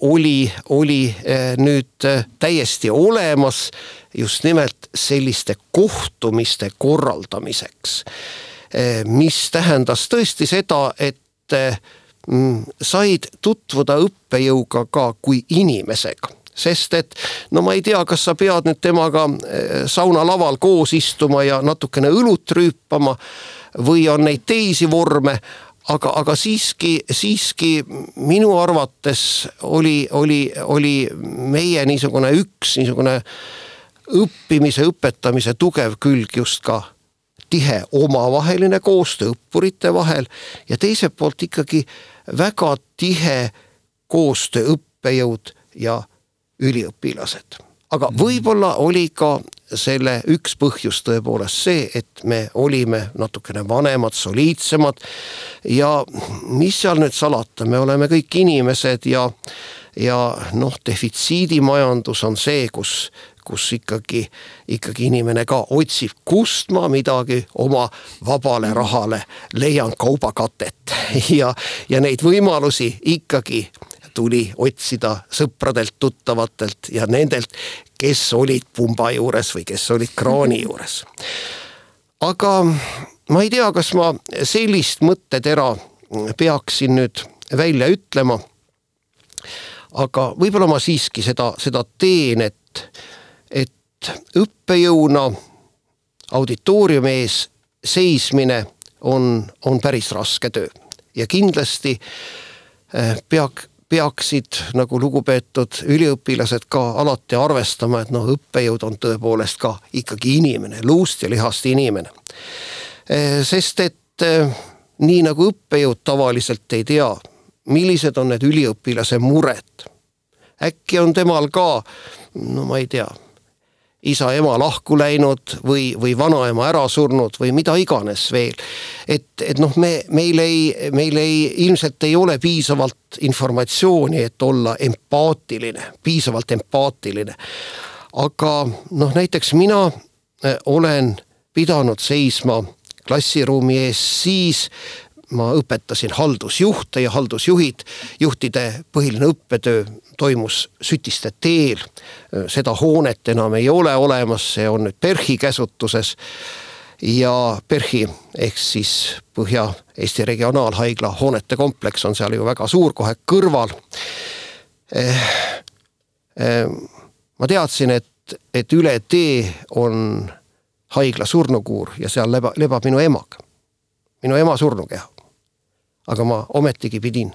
oli, oli äh, nüüd täiesti olemas just nimelt selliste kohtumiste korraldamiseks. Eh, mis tähendas tõesti seda, et eh, mm, said tutvuda õppejõuga ka kui inimesega sest et no ma ei tea, kas sa pead nüüd temaga eh, saunalaval koos istuma ja natukene õlut rüüpama või on neid teisi vorme, aga, aga siiski, siiski minu arvates oli, oli, oli meie niisugune üks niisugune äh, õppimise, õpetamise tugev külg just ka tihe omavaheline koostöö õppurite vahel ja teiselt poolt ikkagi väga tihe koostöö õppejõud ja üliõpilased. aga mhm. võib-olla oli ka selle üks põhjus tõepoolest see, et me olime natukene vanemad, soliidsemad ja mis seal nüüd salata, me oleme kõik inimesed ja ja noh, defitsiidimajandus on see, kus kus ikkagi, ikkagi inimene ka otsib, kust ma midagi oma vabale rahale leian kaubakatet ja, ja neid võimalusi ikkagi tuli otsida sõpradelt-tuttavatelt ja nendelt, kes olid pumba juures või kes olid kraani juures. aga ma ei tea, kas ma sellist mõttetera peaksin nüüd välja ütlema. aga võib-olla ma siiski seda, seda teen, et et õppejõuna auditooriumi ees seismine on, on päris raske töö ja kindlasti eh, peab, peaksid nagu lugupeetud üliõpilased ka alati arvestama, et noh, õppejõud on tõepoolest ka ikkagi inimene, luust ja lihast inimene. sest et nii nagu õppejõud tavaliselt ei tea, millised on need üliõpilase mured. äkki on temal ka, no ma ei tea isa-ema lahku läinud või, või vanaema ära surnud või mida iganes veel. et, et noh, me, meil ei, meil ei, ilmselt ei ole piisavalt informatsiooni, et olla empaatiline, piisavalt empaatiline. aga noh, näiteks mina eh, olen pidanud seisma klassiruumi ees siis, ma õpetasin haldusjuhte ja haldusjuhid, juhtide põhiline õppetöö toimus Sütiste teel. seda hoonet enam ei ole olemas, see on nüüd PERH-i käsutuses. ja PERH-i ehk siis Põhja-Eesti Regionaalhaigla hoonete kompleks on seal ju väga suur, kohe kõrval eh,. Eh, ma teadsin, et, et üle tee on haigla surnukuur ja seal leba, lebab minu emaga, minu ema surnukeha. Aga ma ometigi pidin,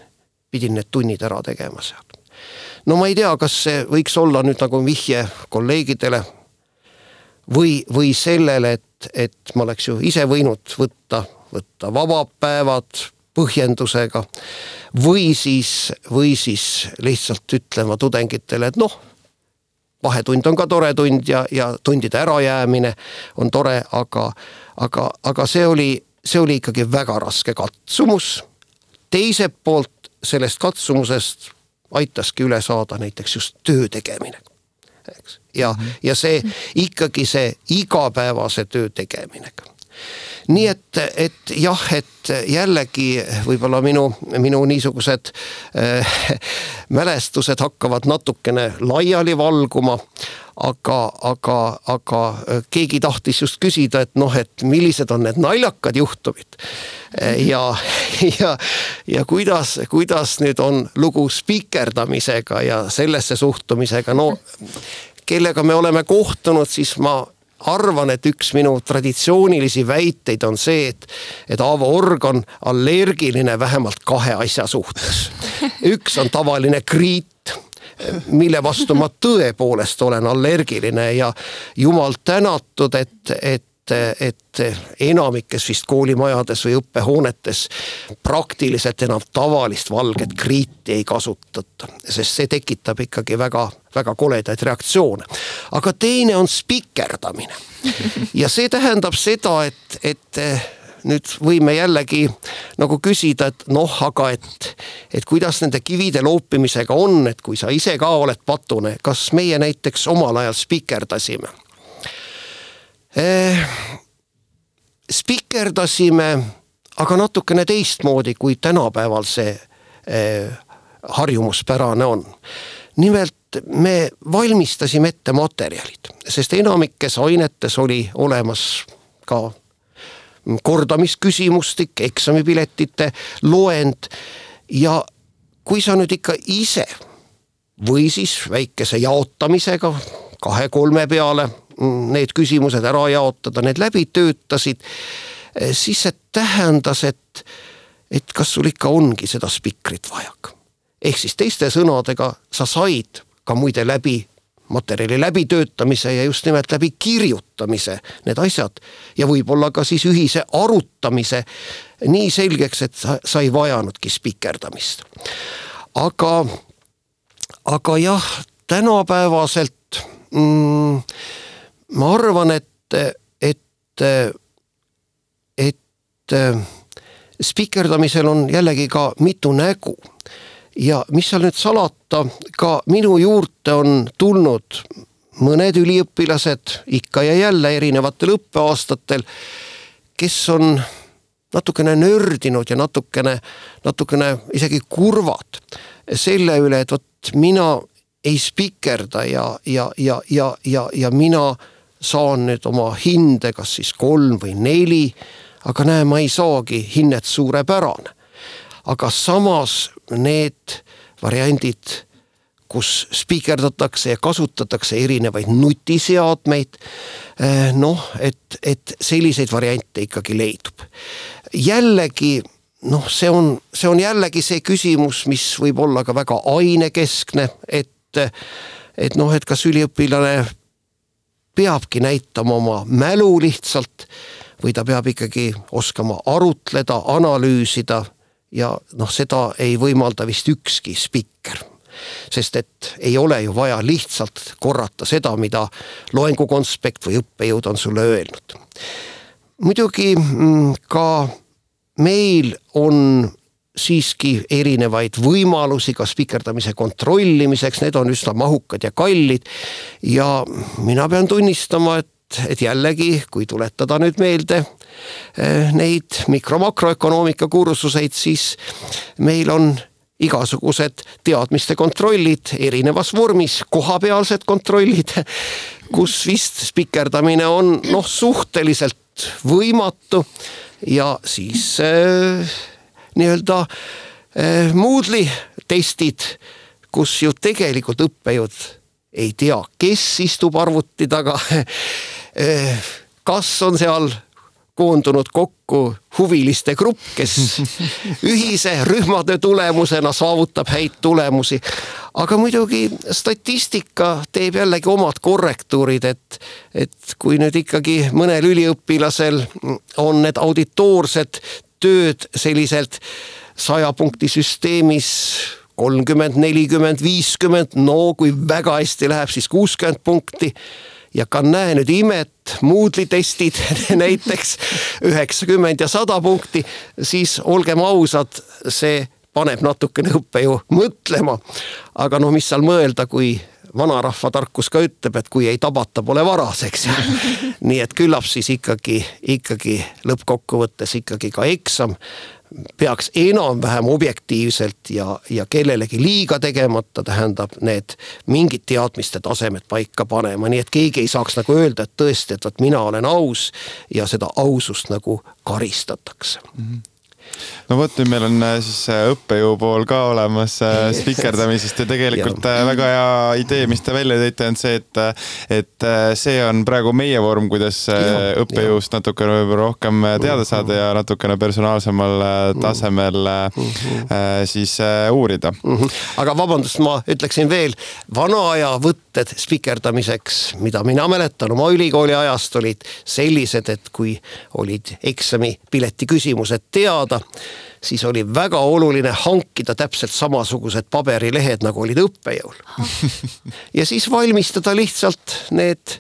pidin need tunnid ära tegema seal no ma ei tea, kas see võiks olla nüüd nagu vihje kolleegidele või, või sellele, et, et ma oleks ju ise võinud võtta, võtta vabad päevad põhjendusega või siis, või siis lihtsalt ütlema tudengitele, et noh, vahetund on ka tore tund ja, ja tundide ärajäämine on tore, aga, aga, aga see oli, see oli ikkagi väga raske katsumus. Teiselt poolt sellest katsumusest aitaski üle saada näiteks just töö tegemine. eks, ja mm, -hmm. ja see ikkagi see igapäevase töö tegemine nii et, et jah, et jällegi võib-olla minu, minu niisugused äh, mälestused hakkavad natukene laiali valguma aga, aga, aga keegi tahtis just küsida, et noh, et millised on need naljakad juhtumid. ja, ja, ja kuidas, kuidas nüüd on lugu spikerdamisega ja sellesse suhtumisega, no kellega me oleme kohtunud, siis ma arvan, et üks minu traditsioonilisi väiteid on see, et, et Aavo Org on allergiline vähemalt kahe asja suhtes. üks on tavaline kriit mille vastu ma tõepoolest olen allergiline ja jumal tänatud, et, et et enamikes vist koolimajades või õppehoonetes praktiliselt enam tavalist valget kriiti ei kasutata, sest see tekitab ikkagi väga, väga koledaid reaktsioone. aga teine on spikerdamine ja see tähendab seda, et, et nüüd võime jällegi nagu küsida, et noh, aga et, et kuidas nende kivide loopimisega on, et kui sa ise ka oled patune, kas meie näiteks omal ajal spikerdasime eh,? Spikerdasime, aga natukene teistmoodi, kui tänapäeval see eh, harjumuspärane on. nimelt me valmistasime ette materjalid, sest enamikes ainetes oli olemas ka kordamisküsimustik, eksamipiletite loend ja kui sa nüüd ikka ise või siis väikese jaotamisega kahe-kolme peale need küsimused ära jaotada, need läbi töötasid, siis see tähendas, et, et kas sul ikka ongi seda spikrit vajaka. ehk siis teiste sõnadega sa said ka muide läbi materjali läbitöötamise ja just nimelt läbi kirjutamise need asjad ja võib-olla ka siis ühise arutamise nii selgeks, et sa, sa ei vajanudki spikerdamist. aga, aga jah, tänapäevaselt mm, ma arvan, et, et, et spikerdamisel on jällegi ka mitu nägu. Ja mis seal nüüd salata, ka minu juurde on tulnud mõned üliõpilased ikka ja jälle erinevatel õppeaastatel, kes on natukene nördinud ja natukene, natukene isegi kurvad selle üle, et vot mina ei spikerda ja, ja, ja, ja, ja, ja mina saan nüüd oma hinde kas siis kolm või neli, aga näe, ma ei saagi hinnet suurepärane aga samas need variandid, kus spikerdatakse ja kasutatakse erinevaid nutiseadmeid. Eh, noh, et, et selliseid variante ikkagi leidub. jällegi noh, see on, see on jällegi see küsimus, mis võib olla ka väga ainekeskne, et, et noh, et kas üliõpilane peabki näitama oma mälu lihtsalt või ta peab ikkagi oskama arutleda, analüüsida ja noh, seda ei võimalda vist ükski spikker sest et ei ole ju vaja lihtsalt korrata seda, mida loengukonspekt või õppejõud on sulle öelnud. muidugi mm, ka meil on siiski erinevaid võimalusi ka spikerdamise kontrollimiseks, need on üsna mahukad ja kallid. ja mina pean tunnistama, et, et jällegi, kui tuletada nüüd meelde eh, neid mikro-makroökonoomika kursuseid, siis meil on igasugused teadmiste kontrollid erinevas vormis, kohapealsed kontrollid, kus vist spikerdamine on noh, suhteliselt võimatu ja siis äh, nii-öelda äh, Moodle'i testid, kus ju tegelikult õppejõud ei tea, kes istub arvuti taga äh,. kas on seal koondunud kokku huviliste grupp, kes ühise rühmatöö tulemusena saavutab häid tulemusi. aga muidugi statistika teeb jällegi omad korrektuurid, et, et kui nüüd ikkagi mõnel üliõpilasel on need auditoorsed tööd selliselt saja punkti süsteemis kolmkümmend, nelikümmend, viiskümmend, no kui väga hästi läheb, siis kuuskümmend punkti ja ka näe nüüd imet, Moodle'i testid näiteks üheksakümmend ja sada punkti, siis olgem ausad, see paneb natukene õppejõu mõtlema. aga noh, mis seal mõelda, kui vanarahva tarkus ka ütleb, et kui ei tabata, pole varas, eks ju. nii et küllap siis ikkagi, ikkagi lõppkokkuvõttes ikkagi ka eksam peaks enam-vähem objektiivselt ja, ja kellelegi liiga tegemata, tähendab need mingid teadmiste tasemed paika panema, nii et keegi ei saaks nagu öelda, et tõesti, et vot mina olen aus ja seda ausust nagu karistatakse mm. -hmm no vot, nüüd meil on äh, siis äh, õppejõu pool ka olemas äh, spikerdamisest ja tegelikult ja. väga hea idee, mis te välja tõite, on see, et, et see on praegu meie vorm, kuidas ja, õppejõust ja. natukene võib-olla rohkem teada saada ja natukene personaalsemal mm. tasemel mm -hmm. siis uurida mm. -hmm. aga vabandust, ma ütleksin veel, vana aja võtted spikerdamiseks, mida mina mäletan oma ülikooli ajast, olid sellised, et kui olid eksamipileti küsimused teada, siis oli väga oluline hankida täpselt samasugused paberilehed, nagu olid õppejõul. ja siis valmistada lihtsalt need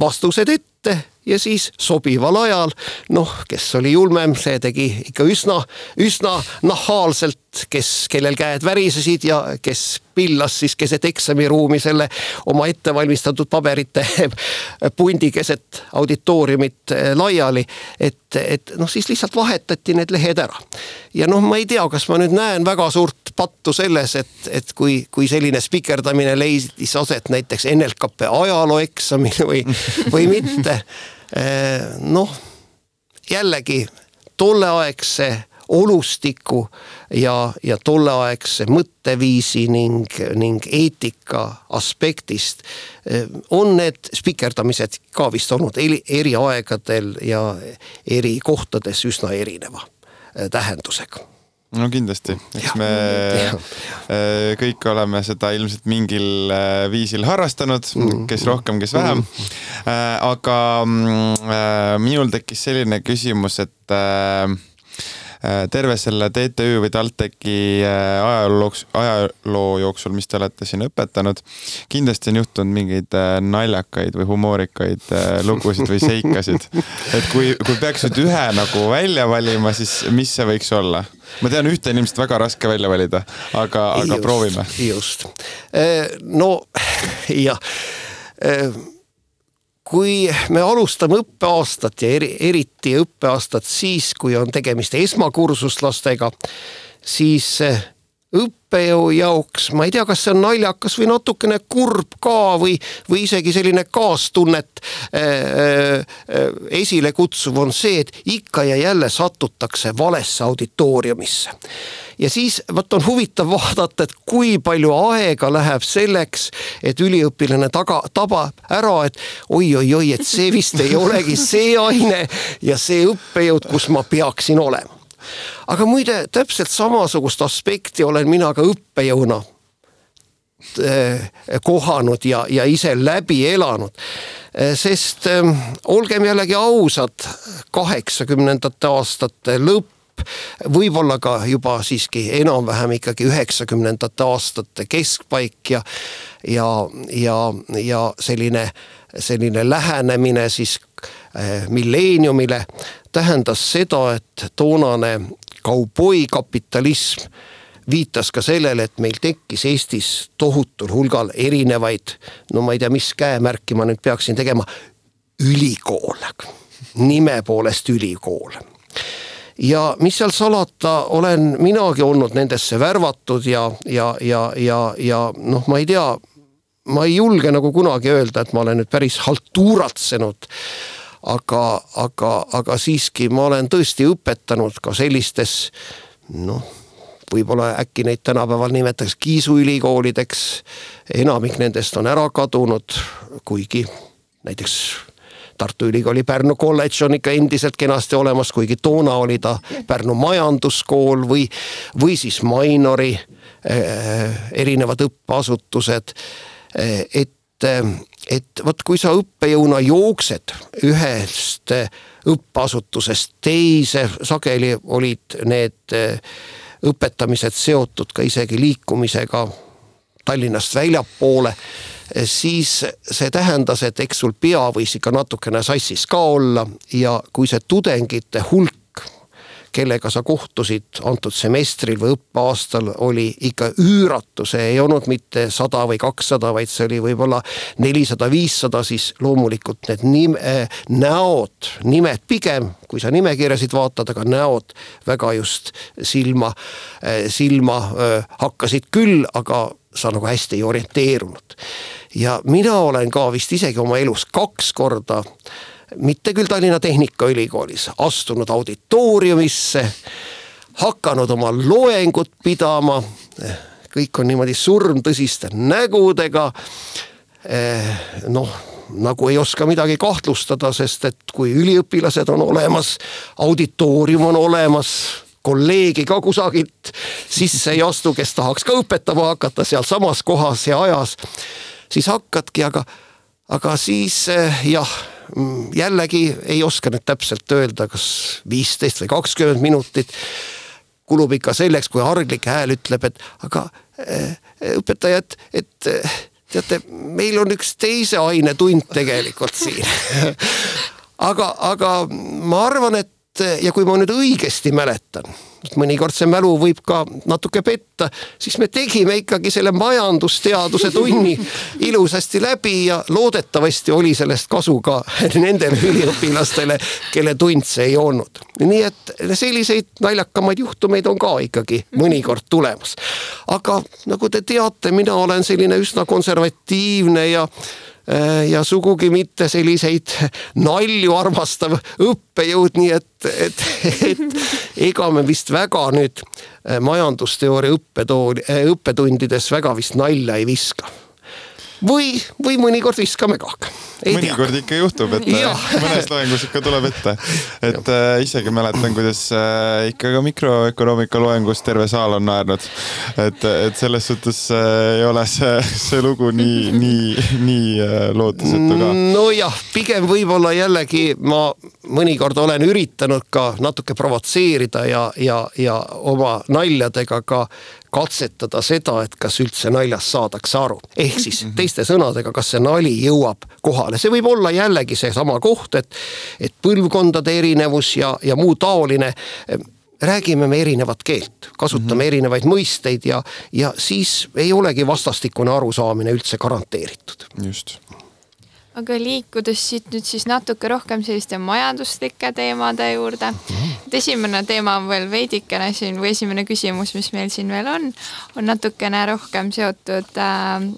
vastused ette ja siis sobival ajal, noh, kes oli julmem, see tegi ikka üsna, üsna nahaalselt, kes, kellel käed värisesid ja kes pillas siis keset eksamiruumi selle oma ettevalmistatud paberite pundi keset auditooriumit eh, laiali. et, et noh, siis lihtsalt vahetati need lehed ära. ja noh, ma ei tea, kas ma nüüd näen väga suurt pattu selles, et, et kui, kui selline spikerdamine leidis aset näiteks NLKP ajalooeksamil või, või mitte Eh, noh, jällegi tolleaegse olustiku ja, ja tolleaegse mõtteviisi ning, ning eetika aspektist eh, on need spikerdamised ka vist olnud eri, eri aegadel ja eri kohtades üsna erineva eh, tähendusega. No kindlasti, eks me ja, äh, kõik oleme seda ilmselt mingil viisil harrastanud, mm. kes rohkem, kes vähem. Äh, aga mm, minul tekkis selline küsimus, et terve selle TTÜ või TalTechi äh, ajaloo, ajaloo jooksul, mis te olete siin õpetanud, kindlasti on juhtunud mingeid äh, naljakaid või humoorikaid lugusid või seikasid. et kui, kui peaks nüüd ühe nagu välja valima, siis mis see võiks olla? ma tean, ühte on ilmselt väga raske välja valida, aga, aga just, proovime. just, no jah kui me alustame õppeaastat ja eri, eriti õppeaastat siis, kui on tegemist esmakursuslastega, siis õppejõu jaoks, ma ei tea, kas see on naljakas või natukene kurb ka või, või isegi selline kaastunnet äh, äh, esile kutsuv on see, et ikka ja jälle satutakse valesse auditooriumisse. Ja siis vot on huvitav vaadata, et kui palju aega läheb selleks, et üliõpilane taga, tabab ära, et oi-oi-oi, et see vist ei olegi see aine ja see õppejõud, kus ma peaksin olema aga muide, täpselt samasugust aspekti olen mina ka õppejõuna eh, kohanud ja, ja ise läbi elanud. Eh, sest äh, olgem jällegi ausad, kaheksakümnendate aastate lõpp võib-olla ka juba siiski enam-vähem ikkagi üheksakümnendate aastate keskpaik ja, ja, ja, ja selline, selline lähenemine siis milleeniumile tähendas seda, et toonane kauboikapitalism viitas ka sellele, et meil tekkis Eestis tohutul hulgal erinevaid, no ma ei tea, mis käemärki ma nüüd peaksin tegema, ülikoole, nime poolest ülikool. Ja mis seal salata, olen minagi olnud nendesse värvatud ja, ja, ja, ja, ja noh, ma ei tea, ma ei julge nagu kunagi öelda, et ma olen nüüd päris haltuuratsenud aga, aga, aga siiski ma olen tõesti õpetanud ka sellistes noh, võib-olla äkki neid tänapäeval nimetatakse Kiisu ülikoolideks. enamik nendest on ära kadunud, kuigi näiteks Tartu Ülikooli Pärnu kolledž on ikka endiselt kenasti olemas, kuigi toona oli ta Pärnu majanduskool või, või siis Mainori äh, erinevad õppeasutused äh,. et, et vot kui sa õppejõuna jooksed ühest õppeasutusest teise, sageli olid need õpetamised seotud ka isegi liikumisega Tallinnast väljapoole siis see tähendas, et eks sul pea võis ikka natukene sassis ka olla ja kui see tudengite hulk kellega sa kohtusid antud semestril või õppeaastal, oli ikka üüratu, see ei olnud mitte sada või kakssada, vaid see oli võib-olla nelisada, viissada, siis loomulikult need nime, äh, näod, nimed pigem, kui sa nimekirjasid vaatad, aga näod väga just silma, äh, silma äh, hakkasid küll, aga sa nagu hästi ei orienteerunud. Ja mina olen ka vist isegi oma elus kaks korda mitte küll Tallinna Tehnikaülikoolis, astunud auditooriumisse, hakanud oma loengut pidama. kõik on niimoodi surmtõsiste nägudega. noh, nagu ei oska midagi kahtlustada, sest et kui üliõpilased on olemas, auditoorium on olemas kolleegi ka kusagilt sisse ei astu, kes tahaks ka õpetama hakata sealsamas kohas ja ajas siis hakkadki, aga, aga siis eh, jah, jällegi ei oska nüüd täpselt öelda, kas viisteist või kakskümmend minutit kulub ikka selleks, kui arglik hääl ütleb, et aga äh, õpetaja, et, et eh, teate, meil on üks teise aine tund tegelikult siin. Aga, aga ma arvan, et ja kui ma nüüd õigesti mäletan mõnikord see mälu võib ka natuke petta, siis me tegime ikkagi selle majandusteaduse tunni ilusasti läbi ja loodetavasti oli sellest kasu ka nendele üliõpilastele, kelle tund see ei olnud. nii et selliseid naljakamaid juhtumeid on ka ikkagi mõnikord tulemas. aga nagu te teate, mina olen selline üsna konservatiivne ja ja sugugi mitte selliseid nalju armastav õppejõud, nii et, et, et ega me vist väga nüüd äh, majandusteooria õppetooli, äh, õppetundides väga vist nalja ei viska või, või mõnikord viskame ka. Mõnikord ikka juhtub, et mõnes loengus ikka tuleb ette. et äh, isegi mäletan, kuidas äh, ikka ka mikroökonoomika loengus terve saal on naernud. et, et selles suhtes äh, ei ole see, see lugu nii, nii, nii äh, lootusetu ka. nojah, pigem võib-olla jällegi ma mõnikord olen üritanud ka natuke provotseerida ja, ja, ja oma naljadega ka katsetada seda, et kas üldse naljast saadakse aru. ehk siis mm -hmm. teiste sõnadega, kas see nali jõuab kohale, see võib olla jällegi seesama koht, et, et põlvkondade erinevus ja, ja muu taoline räägime me erinevat keelt, kasutame mm -hmm. erinevaid mõisteid ja, ja siis ei olegi vastastikune arusaamine üldse garanteeritud. just aga liikudes siit nüüd siis natuke rohkem selliste majanduslike teemade juurde. et esimene teema on veel veidikene siin või esimene küsimus, mis meil siin veel on, on natukene rohkem seotud äh,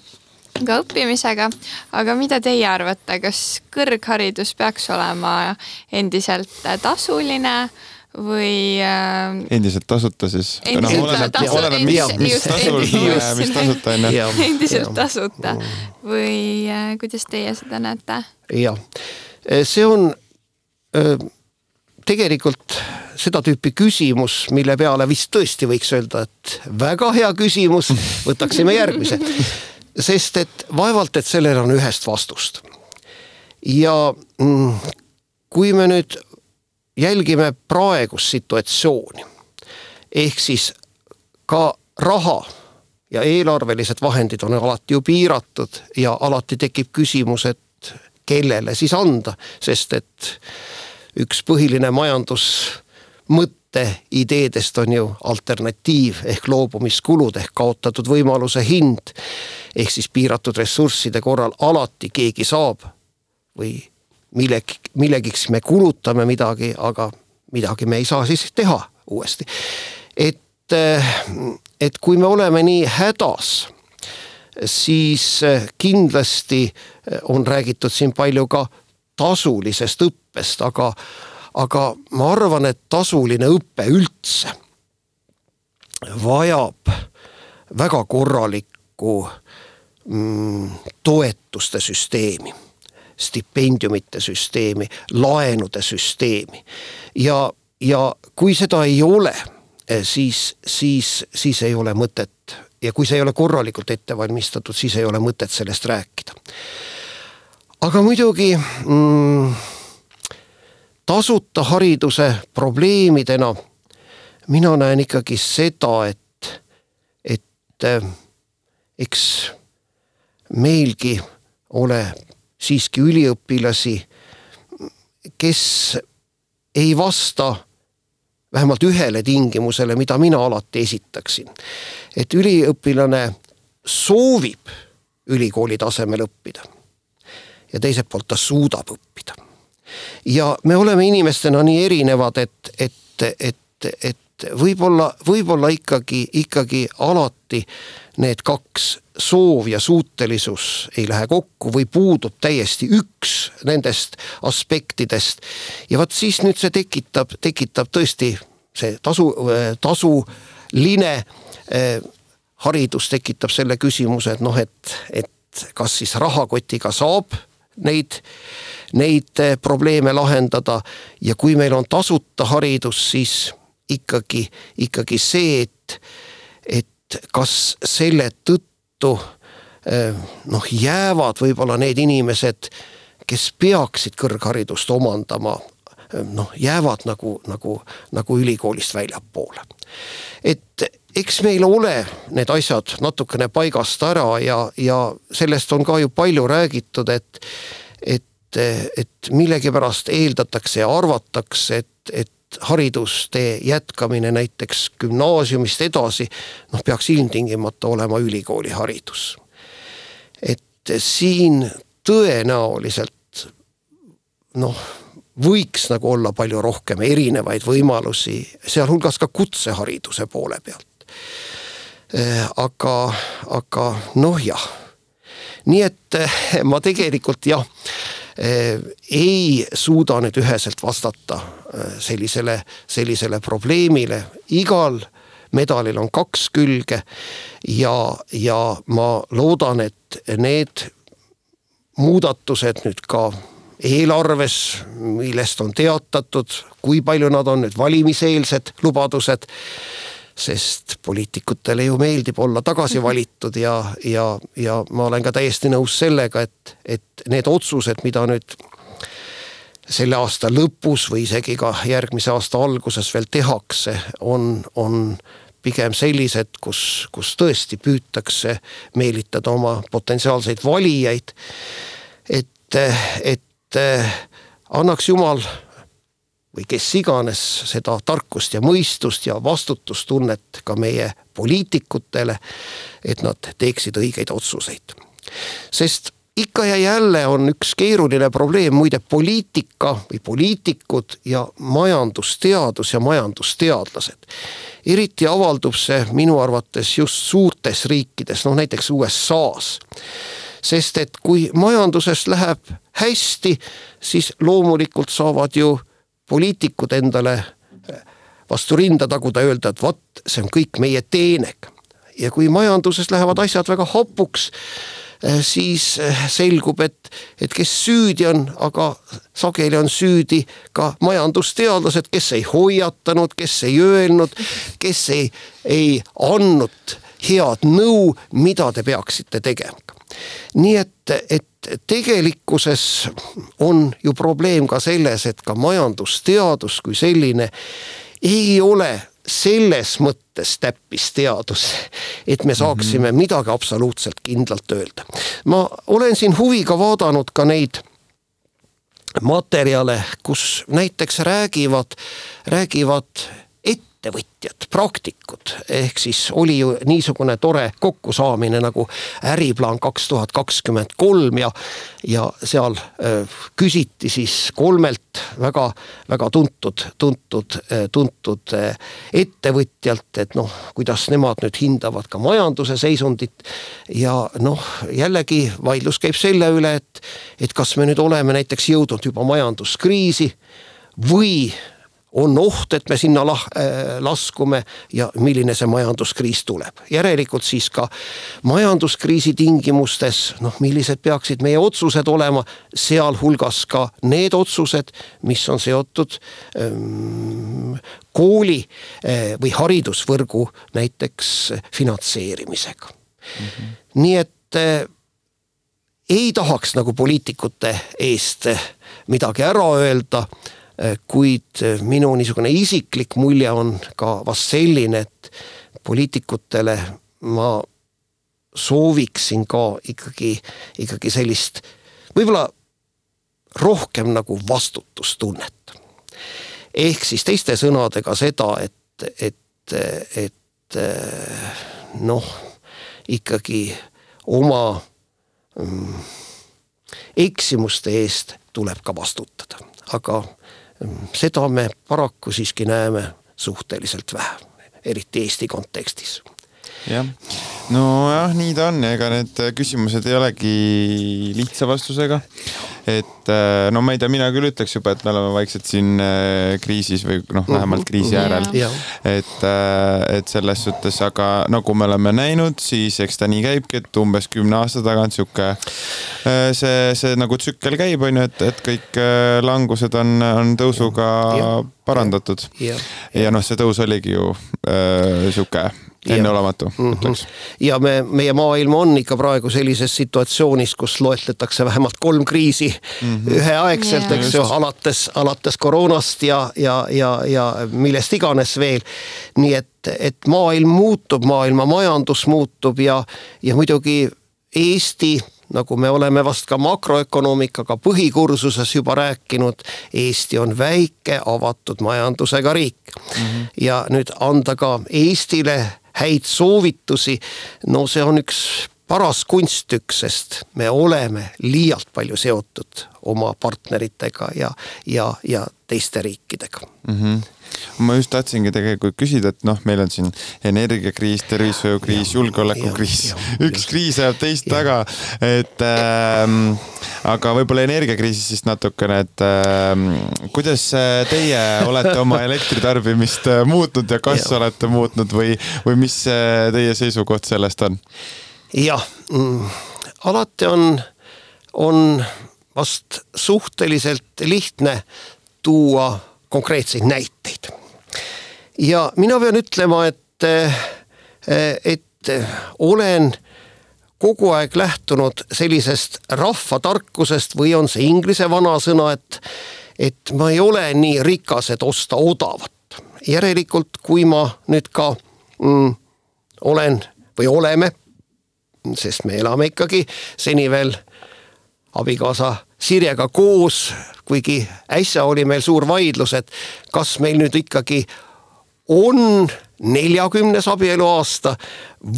ka õppimisega, aga mida teie arvate, kas kõrgharidus peaks olema endiselt tasuline või äh,. endiselt tasuta siis? endiselt tasuta. või äh, kuidas teie seda näete? jah, see on äh, tegelikult seda tüüpi küsimus, mille peale vist tõesti võiks öelda, et väga hea küsimus, võtaksime järgmise. sest et vaevalt, et sellel on ühest vastust. ja mm, kui me nüüd jälgime praegust situatsiooni, ehk siis ka raha ja eelarvelised vahendid on alati ju piiratud ja alati tekib küsimus, et kellele siis anda, sest et üks põhiline majandusmõte ideedest on ju alternatiiv ehk loobumiskulud ehk kaotatud võimaluse hind. ehk siis piiratud ressursside korral alati keegi saab või millegi, millegiks me kulutame midagi, aga midagi me ei saa siis teha uuesti. et, et kui me oleme nii hädas siis kindlasti on räägitud siin palju ka tasulisest õppest, aga, aga ma arvan, et tasuline õpe üldse vajab väga korralikku mm, toetuste süsteemi, stipendiumite süsteemi, laenude süsteemi. Ja, ja kui seda ei ole, siis, siis, siis ei ole mõtet ja kui see ei ole korralikult ette valmistatud, siis ei ole mõtet sellest rääkida. Aga muidugi mm, tasuta hariduse probleemidena mina näen ikkagi seda, et, et äh, eks meilgi ole siiski üliõpilasi, kes ei vasta vähemalt ühele tingimusele, mida mina alati esitaksin. et üliõpilane soovib ülikooli tasemel õppida ja teiselt poolt ta suudab õppida. Ja me oleme inimestena nii erinevad, et, et, et, et võib-olla, võib-olla ikkagi, ikkagi alati need kaks, soov ja suutelisus ei lähe kokku või puudub täiesti üks nendest aspektidest. ja vot siis nüüd see tekitab, tekitab tõesti see tasu, tasuline eh, haridus tekitab selle küsimuse, et noh, et, et kas siis rahakotiga saab neid, neid eh, probleeme lahendada ja kui meil on tasuta haridus, siis ikkagi, ikkagi see, et, et kas selle tõttu eh, noh, jäävad võib-olla need inimesed, kes peaksid kõrgharidust omandama, eh, noh, jäävad nagu, nagu, nagu ülikoolist väljapoole. et eks meil ole need asjad natukene paigast ära ja, ja sellest on ka ju palju räägitud, et, et, et millegipärast eeldatakse ja arvatakse, et, et haridustee jätkamine näiteks gümnaasiumist edasi, noh, peaks ilmtingimata olema ülikooliharidus. et siin tõenäoliselt noh võiks nagu olla palju rohkem erinevaid võimalusi, sealhulgas ka kutsehariduse poole pealt. Äh, aga, aga noh, jah. nii et äh, ma tegelikult jah, äh, ei suuda nüüd üheselt vastata sellisele, sellisele probleemile, igal medalil on kaks külge ja, ja ma loodan, et need muudatused nüüd ka eelarves, millest on teatatud, kui palju nad on nüüd valimiseelsed lubadused sest poliitikutele ju meeldib olla tagasi mhm. valitud ja, ja, ja ma olen ka täiesti nõus sellega, et, et need otsused, mida nüüd selle aasta lõpus või isegi ka järgmise aasta alguses veel tehakse, on, on pigem sellised, kus, kus tõesti püütakse meelitada oma potentsiaalseid valijaid. et, et annaks jumal või kes iganes seda tarkust ja mõistust ja vastutustunnet ka meie poliitikutele, et nad teeksid õigeid otsuseid. sest ikka ja jälle on üks keeruline probleem, muide poliitika või poliitikud ja majandusteadus ja majandusteadlased. eriti avaldub see minu arvates just suurtes riikides, noh näiteks USA-s sest et kui majanduses läheb hästi, siis loomulikult saavad ju poliitikud endale vastu rinda taguda, öelda, et vot, see on kõik meie teenek. ja kui majanduses lähevad asjad väga hapuks, siis selgub, et, et kes süüdi on, aga sageli on süüdi ka majandusteadlased, kes ei hoiatanud, kes ei öelnud, kes ei, ei andnud head nõu, mida te peaksite tegema. nii et, et tegelikkuses on ju probleem ka selles, et ka majandusteadus kui selline ei ole selles mõttes täppisteadus, et me saaksime mm -hmm. midagi absoluutselt kindlalt öelda. ma olen siin huviga vaadanud ka neid materjale, kus näiteks räägivad, räägivad ettevõtjad, praktikud, ehk siis oli ju niisugune tore kokkusaamine nagu Äriplaan kaks tuhat kakskümmend kolm ja, ja seal äh, küsiti siis kolmelt väga, väga tuntud, tuntud, äh, tuntud äh, ettevõtjalt, et noh, kuidas nemad nüüd hindavad ka majanduse seisundit. ja noh, jällegi vaidlus käib selle üle, et, et kas me nüüd oleme näiteks jõudnud juba majanduskriisi või on oht, et me sinna lah-, äh, laskume ja milline see majanduskriis tuleb. järelikult siis ka majanduskriisi tingimustes, noh, millised peaksid meie otsused olema, sealhulgas ka need otsused, mis on seotud ähm, kooli äh, või haridusvõrgu näiteks finantseerimisega mm. -hmm. nii et äh, ei tahaks nagu poliitikute eest midagi ära öelda Äh, kuid äh, minu niisugune isiklik mulje on ka vast selline, et poliitikutele ma sooviksin ka ikkagi, ikkagi sellist võib-olla rohkem nagu vastutustunnet. ehk siis teiste sõnadega seda, et, et, et noh, ikkagi oma mm, eksimuste eest tuleb ka vastutada, aga seda me paraku siiski näeme suhteliselt vähe, eriti Eesti kontekstis jah, nojah, nii ta on. Ega need küsimused ei olegi lihtsa vastusega. Et äh, no ma ei tea, mina küll ütleks juba, et me oleme vaikselt siin äh, kriisis või noh, vähemalt kriisi äärel. et, äh, et selles suhtes, aga nagu me oleme näinud, siis eks ta nii käibki, et umbes kümne aasta tagant sihuke see, see nagu tsükkel käib, on ju, et, et kõik langused on, on tõusuga ja. parandatud. ja, ja noh, see tõus oligi ju äh, sihuke enneolematu mm, -hmm. ütleks. ja me, meie maailm on ikka praegu sellises situatsioonis, kus loetletakse vähemalt kolm kriisi mm -hmm. üheaegselt yeah., eks ju, alates, alates koroonast ja, ja, ja, ja millest iganes veel. nii et, et maailm muutub, maailma majandus muutub ja, ja muidugi Eesti nagu me oleme vast ka makroökonoomikaga põhikursuses juba rääkinud, Eesti on väike avatud majandusega riik mm. -hmm. ja nüüd anda ka Eestile häid soovitusi. no see on üks paras kunsttükk, sest me oleme liialt palju seotud oma partneritega ja, ja, ja teiste riikidega mm. -hmm ma just tahtsingi tegelikult küsida, et noh, meil on siin energiakriis, tervishoiukriis, julgeolekukriis, üks kriis ajab teist taga, et ähm, aga võib-olla energiakriisist siis natukene, et ähm, kuidas teie olete oma elektritarbimist äh, muutnud ja kas ja. olete muutnud või, või mis äh, teie seisukoht sellest on? jah mm,, alati on, on vast suhteliselt lihtne tuua konkreetseid näiteid. ja mina pean ütlema, et, äh, et olen kogu aeg lähtunud sellisest rahvatarkusest või on see inglise vanasõna, et, et ma ei ole nii rikas, et osta odavat. järelikult, kui ma nüüd ka mm, olen või oleme, sest me elame ikkagi seni veel abikaasa Sirjega koos, kuigi äsja oli meil suur vaidlus, et kas meil nüüd ikkagi on neljakümnes abieluaasta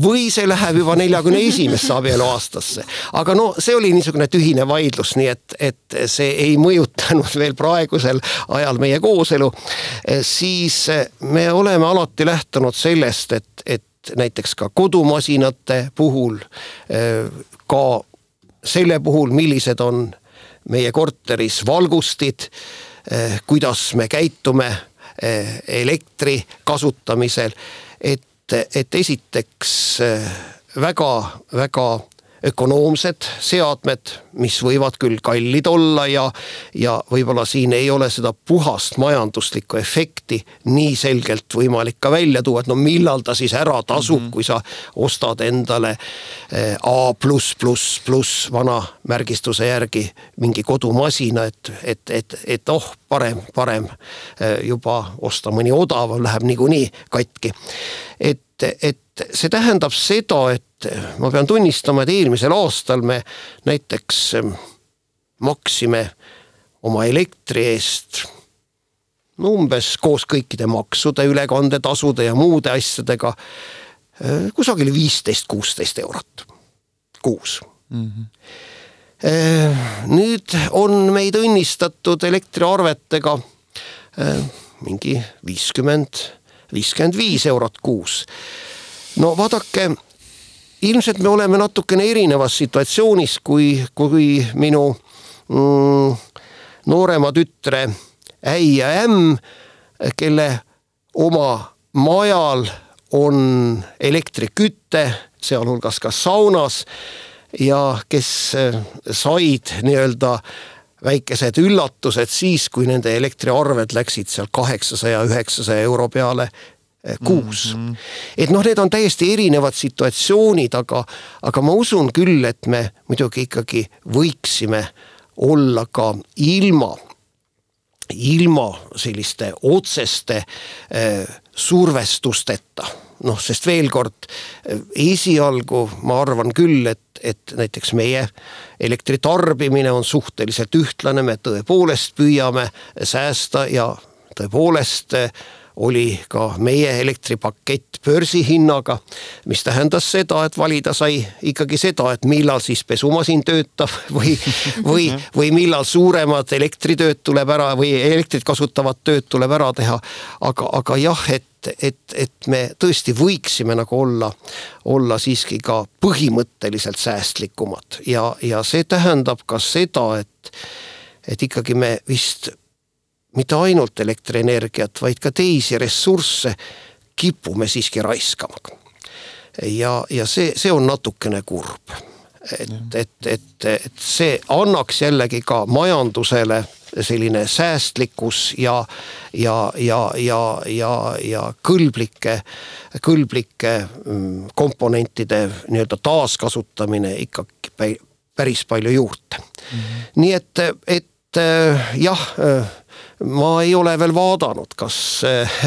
või see läheb juba neljakümne esimesse abieluaastasse. aga no see oli niisugune tühine vaidlus, nii et, et see ei mõjutanud veel praegusel ajal meie kooselu. siis me oleme alati lähtunud sellest, et, et näiteks ka kodumasinate puhul, ka selle puhul, millised on meie korteris valgustid, kuidas me käitume Eh, elektri kasutamisel. et, et esiteks väga-väga ökonoomsed seadmed, mis võivad küll kallid olla ja, ja võib-olla siin ei ole seda puhast majanduslikku efekti nii selgelt võimalik ka välja tuua, et no millal ta siis ära tasub mm, -hmm. kui sa ostad endale eh, A pluss, pluss, pluss vana märgistuse järgi mingi kodumasina, et, et, et, et oh, parem, parem eh, juba osta mõni odavam, läheb niikuinii katki. et, et see tähendab seda, et ma pean tunnistama, et eelmisel aastal me näiteks ähm, maksime oma elektri eest umbes koos kõikide maksude, ülekandetasude ja muude asjadega äh, kusagil viisteist, kuusteist eurot kuus mm. -hmm. nüüd on meid õnnistatud elektriarvetega äh, mingi viiskümmend, viiskümmend viis eurot kuus. no vaadake ilmselt me oleme natukene erinevas situatsioonis, kui, kui minu mm, noorema tütre äi ja ämm, kelle oma majal on elektriküte, sealhulgas ka saunas ja kes eh, said nii-öelda väikesed üllatused siis, kui nende elektriarved läksid seal kaheksasaja, üheksasaja euro peale kuus mm. -hmm. et noh, need on täiesti erinevad situatsioonid, aga, aga ma usun küll, et me muidugi ikkagi võiksime olla ka ilma, ilma selliste otseste äh, survestusteta noh, sest veel kord eh, esialgu ma arvan küll, et, et näiteks meie elektritarbimine on suhteliselt ühtlane, me tõepoolest püüame säästa ja tõepoolest äh, oli ka meie elektripakett börsihinnaga, mis tähendas seda, et valida sai ikkagi seda, et millal siis pesumasin töötab või, või, või millal suuremad elektritööd tuleb ära või elektrit kasutavad tööd tuleb ära teha. aga, aga jah, et, et, et me tõesti võiksime nagu olla, olla siiski ka põhimõtteliselt säästlikumad ja, ja see tähendab ka seda, et, et ikkagi me vist mitte ainult elektrienergiat, vaid ka teisi ressursse kipume siiski raiskama. ja, ja see, see on natukene kurb. et, et, et, et see annaks jällegi ka majandusele selline säästlikkus ja, ja, ja, ja, ja, ja kõlblike, kõlblike mm, komponentide nii-öelda taaskasutamine ikkagi päris palju juurde mm. -hmm. nii et, et jah ma ei ole veel vaadanud, kas eh,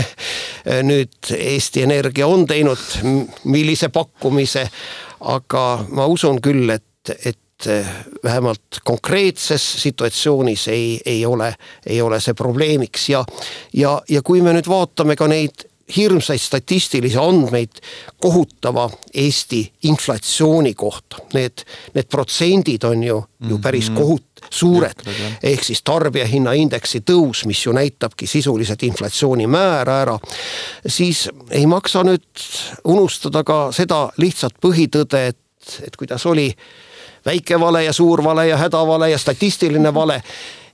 nüüd Eesti Energia on teinud millise pakkumise, aga ma usun küll, et, et eh, vähemalt konkreetses situatsioonis ei, ei ole, ei ole see probleemiks. Ja, ja, ja kui me nüüd vaatame ka neid hirmsaid statistilisi andmeid kohutava Eesti inflatsiooni kohta. Need, need protsendid on ju mm, -hmm. ju päris mhm. kohut-, suured. ehk siis tarbijahinnaindeksi tõus, mis ju näitabki sisuliselt inflatsiooni määra ära. siis ei maksa nüüd unustada ka seda lihtsat põhitõde, et, et kuidas oli väike vale ja suur vale ja hädavale ja statistiline vale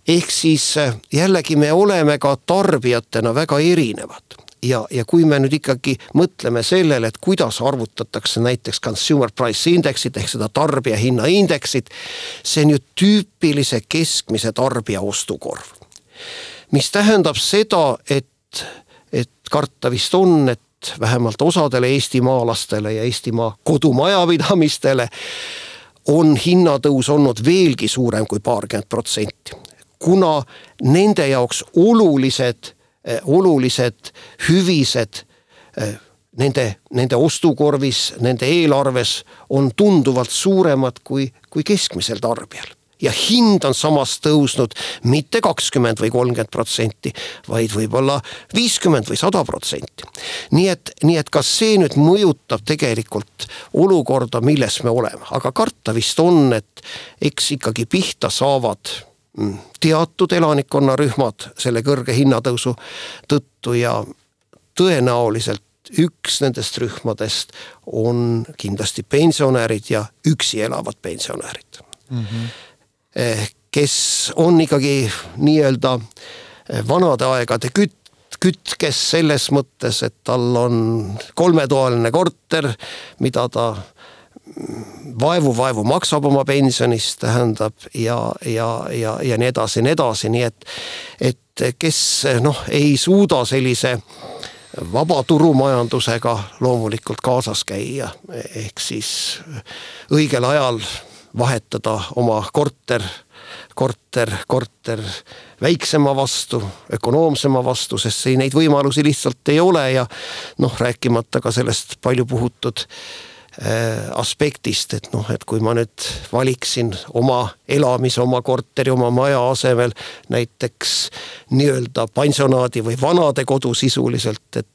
ehk siis jällegi me oleme ka tarbijatena väga erinevad ja, ja kui me nüüd ikkagi mõtleme sellele, et kuidas arvutatakse näiteks consumer price index'it ehk seda tarbijahinnaindeksit, see on ju tüüpilise keskmise tarbija ostukorv. mis tähendab seda, et, et karta vist on, et vähemalt osadele eestimaalastele ja Eestimaa kodumajapidamistele on hinnatõus olnud veelgi suurem kui paarkümmend protsenti. kuna nende jaoks olulised olulised hüvised eh, nende, nende ostukorvis, nende eelarves on tunduvalt suuremad kui, kui keskmisel tarbijal ja hind on samas tõusnud mitte kakskümmend või kolmkümmend protsenti, vaid võib-olla viiskümmend või sada protsenti. nii et, nii et kas see nüüd mõjutab tegelikult olukorda, milles me oleme, aga karta vist on, et eks ikkagi pihta saavad teatud elanikkonnarühmad selle kõrge hinnatõusu tõttu ja tõenäoliselt üks nendest rühmadest on kindlasti pensionärid ja üksi elavad pensionärid mm. -hmm. kes on ikkagi nii-öelda vanade aegade kütt, kütkes selles mõttes, et tal on kolmetoaline korter, mida ta vaevu-vaevu maksab oma pensionist, tähendab ja, ja, ja, ja nii edasi ja nii edasi, nii et, et kes noh, ei suuda sellise vaba turumajandusega loomulikult kaasas käia, ehk siis õigel ajal vahetada oma korter, korter, korter väiksema vastu, ökonoomsema vastu, sest neid võimalusi lihtsalt ei ole ja noh, rääkimata ka sellest palju puhutud äh, aspektist, et noh, et kui ma nüüd valiksin oma elamise, oma korteri, oma maja asemel näiteks nii-öelda pansionaadi või vanadekodu sisuliselt, et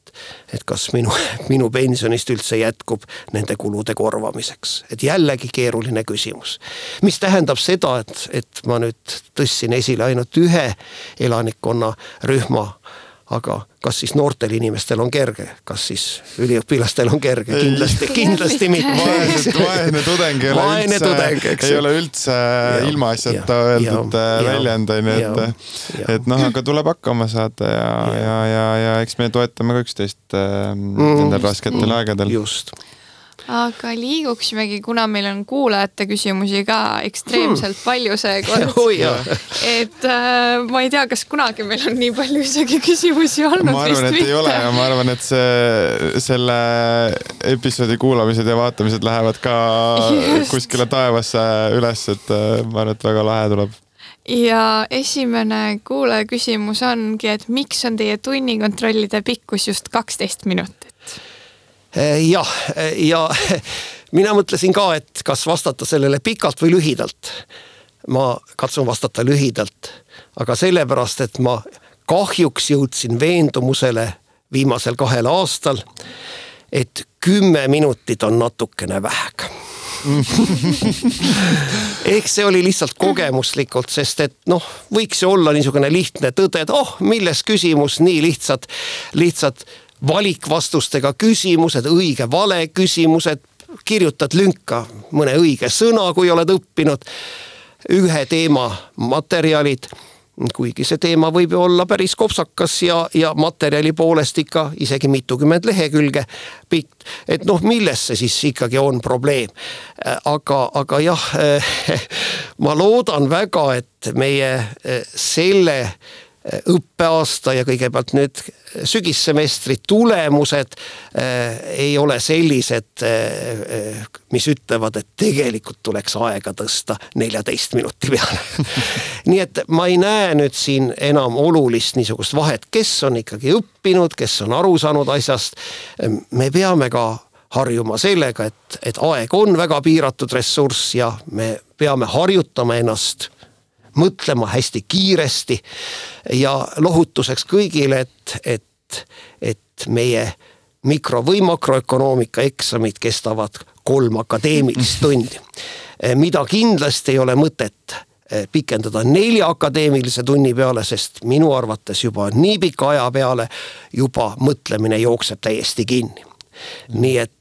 et kas minu, minu pensionist üldse jätkub nende kulude korvamiseks, et jällegi keeruline küsimus. mis tähendab seda, et, et ma nüüd tõstsin esile ainult ühe elanikkonnarühma aga kas siis noortel inimestel on kerge, kas siis üliõpilastel on kerge, kindlasti, kindlasti mitte. vaene, tudeng ei ole üldse, ei ole üldse Ja, ilmaasjata ja, öeldud ja, äh, ja, väljend on ju, ja, et, et noh, aga tuleb hakkama saada ja, ja, ja, ja, ja eks me toetame ka üksteist äh, Mm. nendel rasketel aegadel. just, aga liiguksimegi, kuna meil on kuulajate küsimusi ka ekstreemselt Hmm. palju seekord jaa, et äh, ma ei tea, kas kunagi meil on nii palju isegi küsimusi olnud. ma arvan, et ei ole ja ma arvan, et see, selle episoodi kuulamised ja vaatamised lähevad ka Just. kuskile taevasse üles, et äh, ma arvan, et väga lahe tuleb. ja esimene kuulaja küsimus ongi, et miks on teie tunnikontrollide pikkus just kaksteist minutit? Eh, jah, ja mina mõtlesin ka, et kas vastata sellele pikalt või lühidalt. ma katsun vastata lühidalt, aga sellepärast, et ma kahjuks jõudsin veendumusele viimasel kahel aastal, et kümme minutit on natukene vähe ehk see oli lihtsalt kogemuslikult, sest et noh, võiks ju olla niisugune lihtne tõde, et oh, milles küsimus, nii lihtsad, lihtsad valikvastustega küsimused, õige-vale küsimused, kirjutad lünka mõne õige sõna, kui oled õppinud, ühe teema materjalid kuigi see teema võib ju olla päris kopsakas ja, ja materjali poolest ikka isegi mitukümmend lehekülge pikk. et noh, milles see siis ikkagi on probleem. aga, aga jah, ma loodan väga, et meie selle õppeaasta ja kõigepealt nüüd sügissemestri tulemused äh, ei ole sellised äh,, mis ütlevad, et tegelikult tuleks aega tõsta neljateist minuti peale nii et ma ei näe nüüd siin enam olulist niisugust vahet, kes on ikkagi õppinud, kes on aru saanud asjast. me peame ka harjuma sellega, et, et aeg on väga piiratud ressurss ja me peame harjutama ennast mõtlema hästi kiiresti ja lohutuseks kõigile, et, et, et meie mikro- või makroökonoomika eksamid kestavad kolm akadeemilist tundi. mida kindlasti ei ole mõtet pikendada nelja akadeemilise tunni peale, sest minu arvates juba nii pika aja peale juba mõtlemine jookseb täiesti kinni. nii et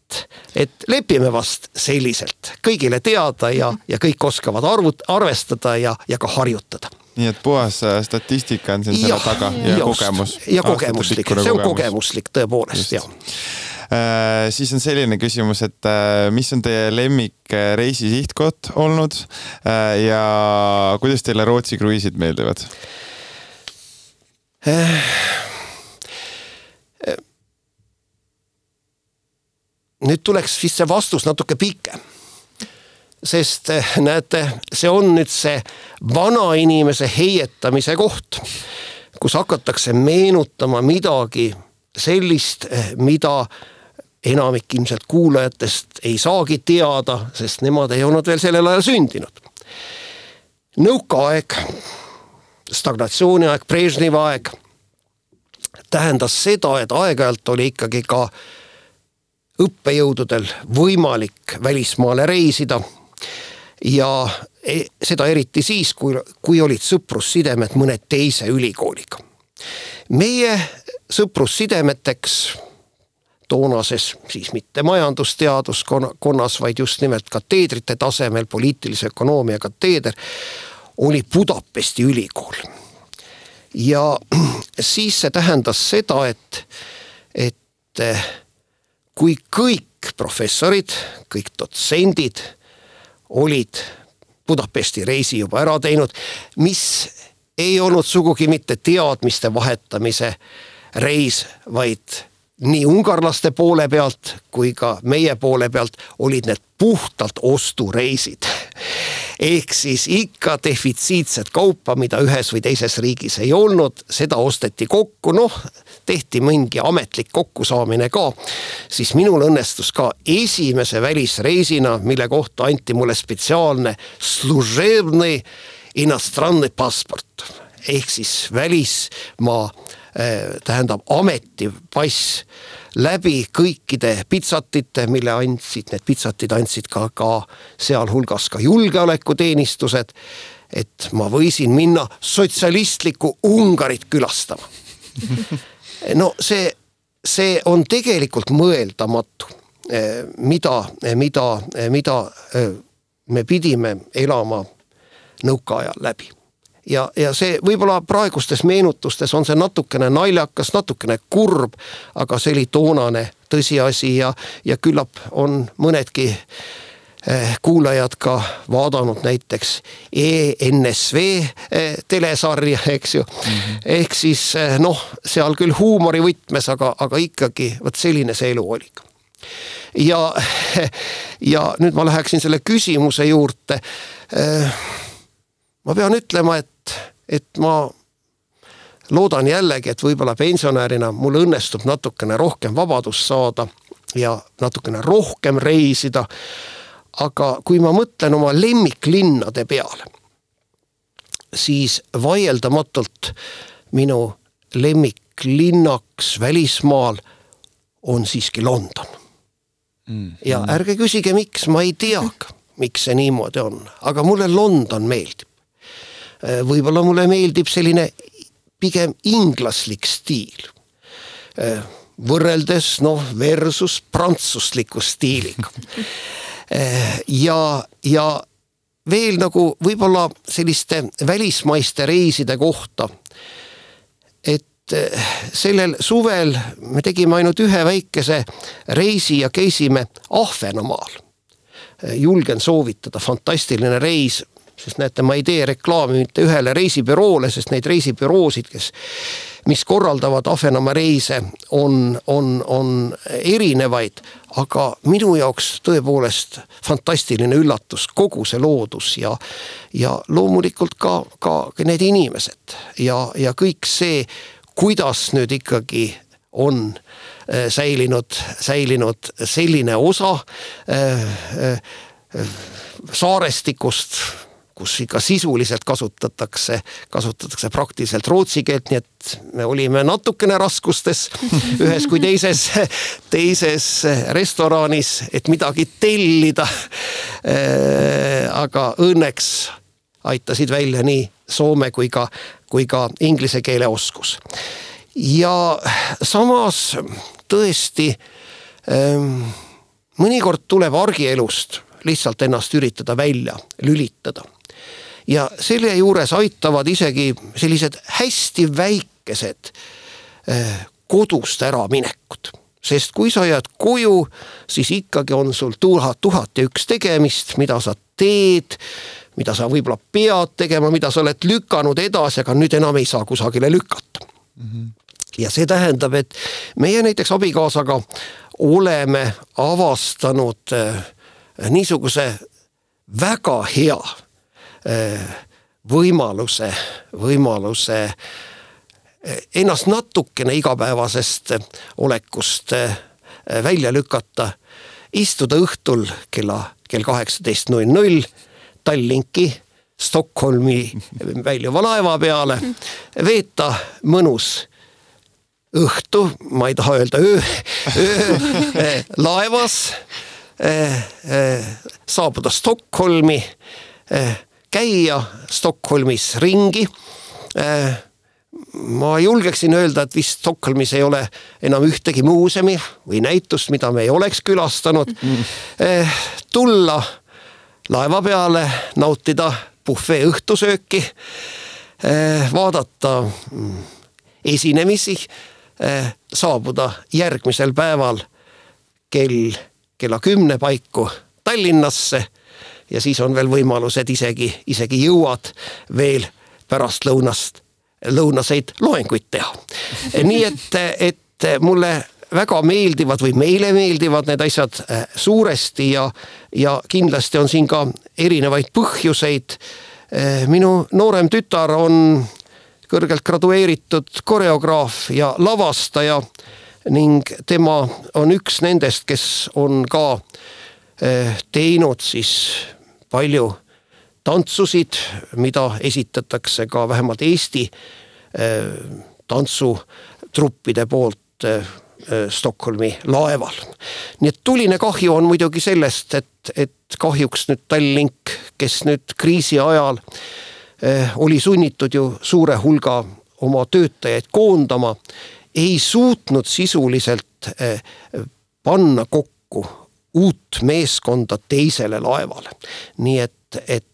et lepime vast selliselt, kõigile teada ja, ja kõik oskavad arvut-, arvestada ja, ja ka harjutada. nii et puhas äh, statistika on siin selle taga ja just. kogemus. ja kogemuslik, see on kogemuslik tõepoolest, jah Äh, siis on selline küsimus, et äh, mis on teie lemmik äh, reisi sihtkoht olnud äh, ja kuidas teile Rootsi kruiisid meeldivad? Nüüd tuleks vist see vastus natuke pikem. sest eh, näete, see on nüüd see vanainimese heietamise koht, kus hakatakse meenutama midagi sellist, eh, mida enamik ilmselt kuulajatest ei saagi teada, sest nemad ei olnud veel sellel ajal sündinud. nõukaaeg, stagnatsiooniaeg, Brežnevi aeg tähendas seda, et aeg-ajalt oli ikkagi ka õppejõududel võimalik välismaale reisida. ja e- seda eriti siis, kui, kui olid sõprussidemed mõne teise ülikooliga. meie sõprussidemeteks toonases siis mitte majandusteaduskonnas, vaid just nimelt kateedrite tasemel, poliitilise ökonoomia kateeder, oli Budapesti ülikool. ja siis see tähendas seda, et, et kui kõik professorid, kõik dotsendid olid Budapesti reisi juba ära teinud, mis ei olnud sugugi mitte teadmiste vahetamise reis, vaid nii ungarlaste poole pealt kui ka meie poole pealt olid need puhtalt ostureisid. Ehk siis ikka defitsiitset kaupa, mida ühes või teises riigis ei olnud, seda osteti kokku, noh, tehti mingi ametlik kokkusaamine ka. siis minul õnnestus ka esimese välisreisina, mille kohta anti mulle spetsiaalne služebnõi inastranne passport ehk siis välismaa tähendab ametipass läbi kõikide pitsatite, mille andsid, need pitsatid andsid ka, ka sealhulgas ka julgeolekuteenistused. et ma võisin minna sotsialistlikku Ungarit külastama. no see, see on tegelikult mõeldamatu, mida, mida, mida me pidime elama nõukaajal läbi ja, ja see võib-olla praegustes meenutustes on see natukene naljakas, natukene kurb, aga see oli toonane tõsiasi ja, ja küllap on mõnedki eh, kuulajad ka vaadanud näiteks ENSV eh, telesarja, eks ju mm. -hmm. ehk siis eh, noh, seal küll huumorivõtmes, aga, aga ikkagi vot selline see elu oli. ja, ja nüüd ma läheksin selle küsimuse juurde. Ma pean ütlema, et et ma loodan jällegi, et võib-olla pensionärina mul õnnestub natukene rohkem vabadust saada ja natukene rohkem reisida. aga kui ma mõtlen oma lemmiklinnade peale, siis vaieldamatult minu lemmiklinnaks välismaal on siiski London mm.. ja ärge küsige, miks, ma ei tea, miks see niimoodi on, aga mulle London meeldib. Äh, võib-olla mulle meeldib selline pigem inglaslik stiil. Äh, võrreldes noh, versus prantsusliku stiiliga. Äh, ja, ja veel nagu võib-olla selliste välismaiste reiside kohta. et sellel suvel me tegime ainult ühe väikese reisi ja käisime Ahvenamaal. julgen soovitada, fantastiline reis sest näete, ma ei tee reklaami mitte ühele reisibüroole, sest neid reisibüroosid, kes, mis korraldavad Ahvenamaa reise, on, on, on erinevaid, aga minu jaoks tõepoolest fantastiline üllatus, kogu see loodus ja, ja loomulikult ka, ka need inimesed ja, ja kõik see, kuidas nüüd ikkagi on äh, säilinud, säilinud selline osa äh, äh, saarestikust kus ikka sisuliselt kasutatakse, kasutatakse praktiliselt rootsi keelt, nii et me olime natukene raskustes ühes kui teises, teises restoranis, et midagi tellida. Äh, aga õnneks aitasid välja nii soome kui ka, kui ka inglise keele oskus. ja samas tõesti ähm, mõnikord tuleb argielust lihtsalt ennast üritada välja lülitada ja selle juures aitavad isegi sellised hästi väikesed eh, kodust äraminekud sest kui sa jääd koju, siis ikkagi on sul tuhat, tuhat ja üks tegemist, mida sa teed, mida sa võib-olla pead tegema, mida sa oled lükanud edasi, aga nüüd enam ei saa kusagile lükata mm. -hmm. ja see tähendab, et meie näiteks abikaasaga oleme avastanud eh, niisuguse väga hea võimaluse, võimaluse eh, ennast natukene igapäevasest olekust eh, välja lükata, istuda õhtul kella, kell kaheksateist null null Tallinki Stockholmi väljuva laeva peale, veeta mõnus õhtu, ma ei taha öelda öö, öö laevas, saabuda Stockholmi käia Stockholmis ringi. Äh, ma julgeksin öelda, et vist Stockholmis ei ole enam ühtegi muuseumi või näitust, mida me ei oleks külastanud. Mm.. tulla laeva peale, nautida bufee õhtusööki, äh, vaadata mm, esinemisi, saabuda järgmisel päeval kell, kella kümne paiku Tallinnasse ja siis on veel võimalus, et isegi, isegi jõuad veel pärastlõunast, lõunaseid loenguid teha. nii et, et mulle väga meeldivad või meile meeldivad need asjad äh, suuresti ja, ja kindlasti on siin ka erinevaid põhjuseid. Äh, minu noorem tütar on kõrgelt gradueeritud koreograaf ja lavastaja ning tema on üks nendest, kes on ka eh, teinud siis palju tantsusid, mida esitatakse ka vähemalt Eesti eh, tantsutruppide poolt eh, Stockholmi laeval. nii et tuline kahju on muidugi sellest, et, et kahjuks nüüd Tallink, kes nüüd kriisi ajal oli sunnitud ju suure hulga oma töötajaid koondama ei suutnud sisuliselt panna kokku uut meeskonda teisele laevale. nii et, et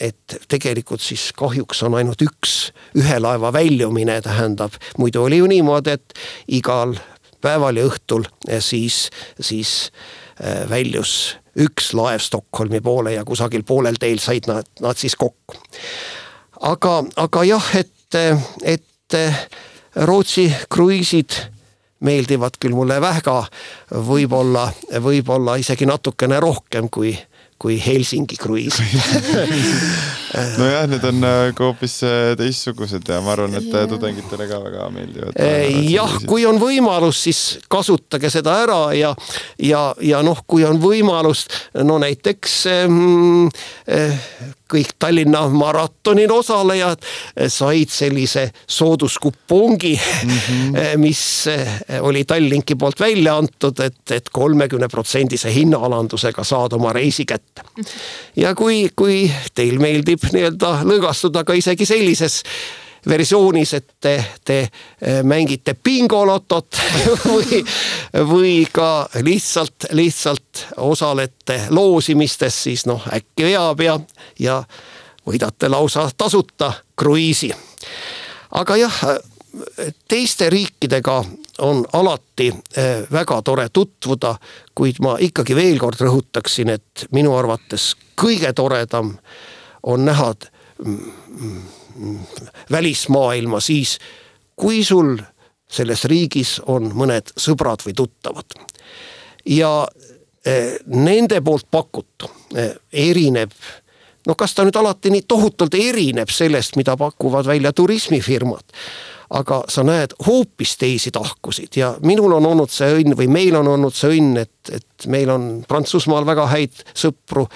et tegelikult siis kahjuks on ainult üks, ühe laeva väljumine tähendab, muidu oli ju niimoodi, et igal päeval ja õhtul eh, siis, siis väljus üks laev Stockholmi poole ja kusagil poolel teel said nad, nad siis kokku. aga, aga jah, et, et Rootsi kruiisid meeldivad küll mulle väga, võib-olla, võib-olla isegi natukene rohkem kui, kui Helsingi kruiis nojah, need on äh, ka hoopis äh, teistsugused ja ma arvan, et yeah. tudengitele ka väga meeldivad. jah, kui on võimalus, siis kasutage seda ära ja, ja, ja noh, kui on võimalus, no näiteks mm, kõik Tallinna maratonil osalejad said sellise sooduskupongi mm, -hmm. mis oli Tallinki poolt välja antud, et, et kolmekümne protsendise hinnaalandusega saad oma reisi kätte. ja kui, kui teil meeldib nii-öelda lõõgastuda ka isegi sellises versioonis, et te, te eh, mängite bingolotot või, või ka lihtsalt, lihtsalt osalete loosimistes, siis noh, äkki veab ja, ja võidate lausa tasuta kruiisi. aga jah, teiste riikidega on alati eh, väga tore tutvuda, kuid ma ikkagi veel kord rõhutaksin, et minu arvates kõige toredam on näha mm, mm, välismaailma, siis kui sul selles riigis on mõned sõbrad või tuttavad. Ja eh, nende poolt pakutu eh, erineb no kas ta nüüd alati nii tohutult erineb sellest, mida pakuvad välja turismifirmad aga sa näed hoopis teisi tahkusid ja minul on olnud see õnn või meil on olnud see õnn, et, et meil on Prantsusmaal väga häid sõpru.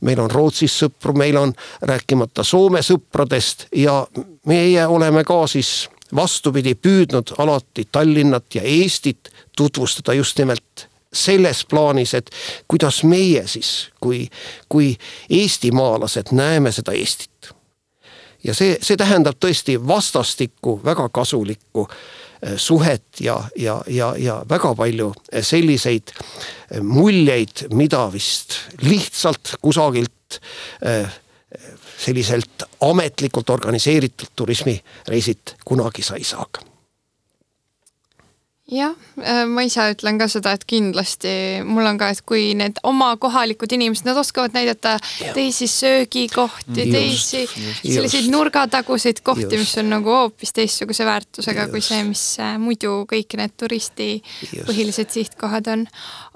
meil on Rootsis sõpru, meil on rääkimata Soome sõpradest ja meie oleme ka siis vastupidi püüdnud alati Tallinnat ja Eestit tutvustada just nimelt selles plaanis, et kuidas meie siis kui, kui eestimaalased näeme seda Eestit ja see, see tähendab tõesti vastastikku väga kasulikku äh, suhet ja, ja, ja, ja väga palju äh, selliseid äh, muljeid, mida vist lihtsalt kusagilt selliselt ametlikult organiseeritud turismireisit kunagi sa ei saa jah, äh, ma ise ütlen ka seda, et kindlasti mul on ka, et kui need oma kohalikud inimesed, nad oskavad näidata ja. teisi söögikohti, teisi just, selliseid just. nurgataguseid kohti, mis on nagu hoopis teistsuguse väärtusega just. kui see, mis äh, muidu kõik need turisti just. põhilised sihtkohad on.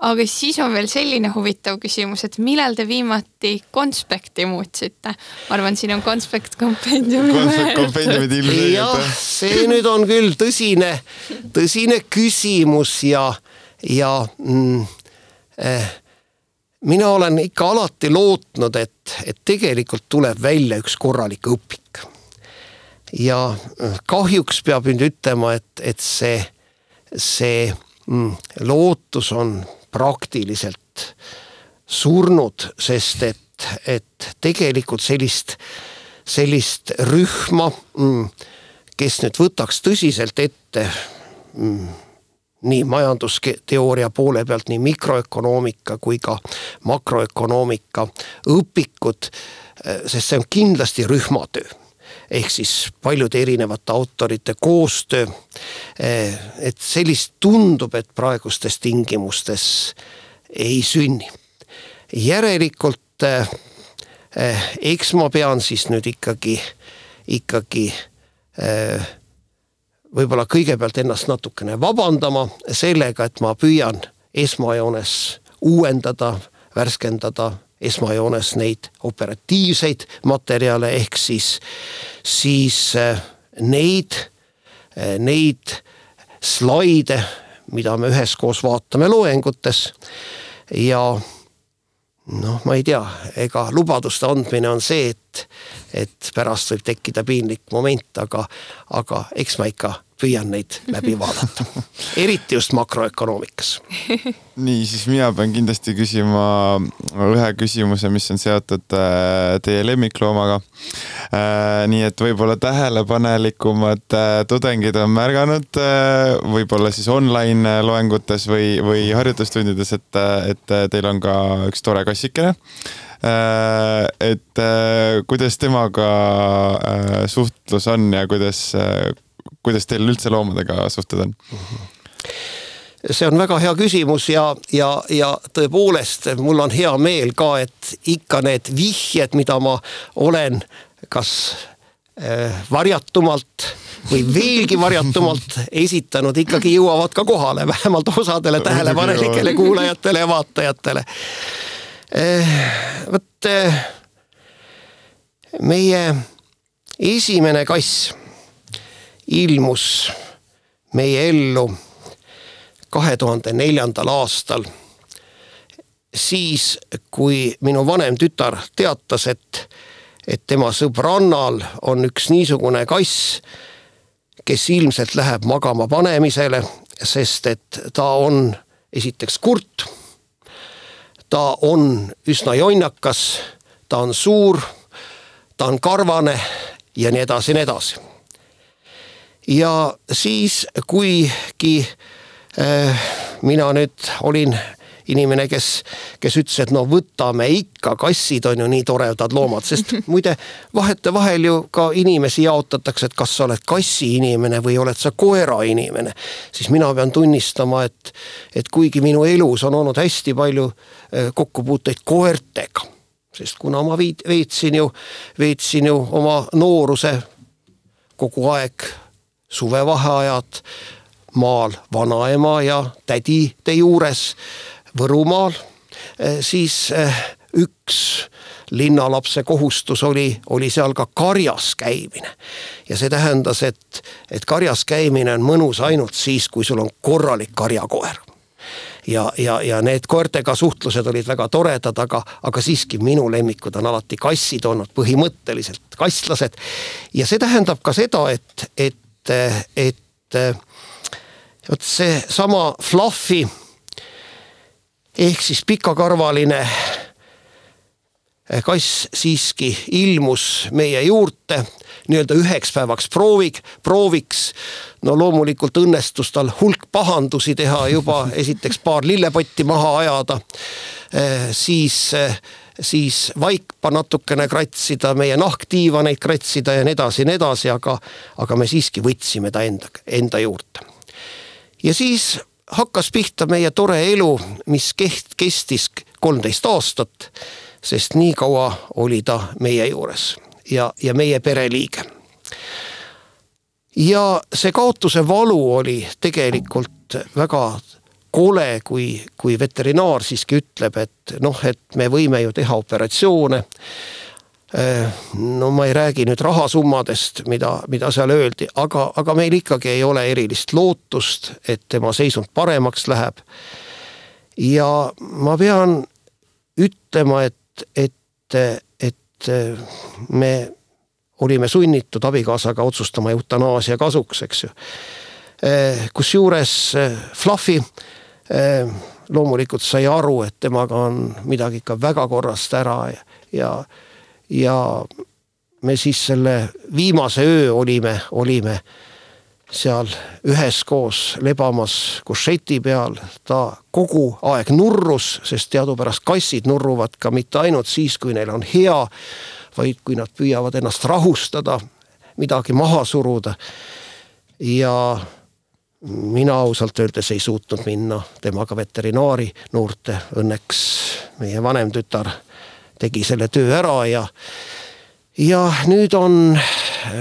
Aga siis on veel selline huvitav küsimus, et millal te viimati konspekti muutsite? ma arvan, siin on konspekt kompendiumi. konspekt kompendiumid ilmselgelt. jah, see nüüd on küll tõsine, tõsine küsimus ja, ja mm, eh, mina olen ikka alati lootnud, et, et tegelikult tuleb välja üks korralik õpik. ja eh, kahjuks peab nüüd ütlema, et, et see, see mm, lootus on praktiliselt surnud, sest et, et tegelikult sellist, sellist rühma, mm, kes nüüd võtaks tõsiselt ette mm, nii majandusteooria poole pealt, nii mikroökonoomika kui ka makroökonoomika õpikud, sest see on kindlasti rühmatöö ehk siis paljude erinevate autorite koostöö. et sellist tundub, et praegustes tingimustes ei sünni. järelikult eks ma pean siis nüüd ikkagi, ikkagi võib-olla kõigepealt ennast natukene vabandama sellega, et ma püüan esmajoones uuendada, värskendada esmajoones neid operatiivseid materjale ehk siis, siis äh, neid, äh, neid slaide, mida me üheskoos vaatame loengutes. Ja noh, ma ei tea, ega lubaduste andmine on see, et, et pärast võib tekkida piinlik moment, aga, aga eks ma ikka püüan neid läbi vaadata, eriti just makroökonoomikas. nii, siis mina pean kindlasti küsima ühe küsimuse, mis on seotud äh, teie lemmikloomaga. Äh, nii et võib-olla tähelepanelikumad äh, tudengid on märganud, võib-olla siis online loengutes või, või harjutustundides, et, et teil on ka üks tore kassikene et kuidas temaga suhtlus on ja kuidas kuidas teil üldse loomadega suhted on? see on väga hea küsimus ja, ja, ja tõepoolest mul on hea meel ka, et ikka need vihjed, mida ma olen kas äh, varjatumalt või veelgi varjatumalt esitanud, ikkagi jõuavad ka kohale, vähemalt osadele tähelepanelikele kuulajatele ja vaatajatele. Äh, vot äh, meie esimene kass ilmus meie ellu kahe tuhande neljandal aastal. siis, kui minu vanem tütar teatas, et, et tema sõbrannal on üks niisugune kass, kes ilmselt läheb magama panemisele, sest et ta on esiteks kurt. ta on üsna jonnakas, ta on suur, ta on karvane ja nii edasi ja nii edasi ja siis, kuigi äh, mina nüüd olin inimene, kes, kes ütles, et no võtame ikka, kassid on ju nii toredad loomad, sest muide vahetevahel ju ka inimesi jaotatakse, et kas sa oled kassiinimene või oled sa koerainimene. siis mina pean tunnistama, et, et kuigi minu elus on olnud hästi palju äh, kokkupuuteid koertega, sest kuna ma veetsin ju, veetsin ju oma nooruse kogu aeg suvevaheajad maal vanaema ja tädide juures Võrumaal, eh, siis eh, üks linnalapse kohustus oli, oli seal ka karjas käimine. ja see tähendas, et, et karjas käimine on mõnus ainult siis, kui sul on korralik karjakoer ja, ja, ja need koertega suhtlused olid väga toredad, aga, aga siiski minu lemmikud on alati kassid olnud, põhimõtteliselt kasslased. ja see tähendab ka seda, et, et et, vot seesama Fluffy ehk siis pikakarvaline kass siiski ilmus meie juurde nii-öelda üheks päevaks proovik, prooviks. no loomulikult õnnestus tal hulk pahandusi teha juba, esiteks paar lillepotti maha ajada, siis siis vaipa natukene kratsida, meie nahkdiivaneid kratsida ja nii edasi ja nii edasi, aga, aga me siiski võtsime ta enda, enda juurde. ja siis hakkas pihta meie tore elu, mis keht-, kestis kolmteist aastat, sest nii kaua oli ta meie juures ja, ja meie pereliige. ja see kaotuse valu oli tegelikult väga kole, kui, kui veterinaar siiski ütleb, et noh, et me võime ju teha operatsioone. no ma ei räägi nüüd rahasummadest, mida, mida seal öeldi, aga, aga meil ikkagi ei ole erilist lootust, et tema seisund paremaks läheb. ja ma pean ütlema, et, et, et me olime sunnitud abikaasaga otsustama eutanaasia kasuks, eks ju kusjuures Fluffy Ehm, loomulikult sai aru, et temaga on midagi ikka väga korrast ära ja, ja, ja me siis selle viimase öö olime, olime seal üheskoos lebamas košeti peal, ta kogu aeg nurrus, sest teadupärast kassid nurruvad ka mitte ainult siis, kui neil on hea, vaid kui nad püüavad ennast rahustada midagi maha suruda. ja mina ausalt öeldes ei suutnud minna temaga veterinaari noorte, õnneks meie vanem tütar tegi selle töö ära ja ja nüüd on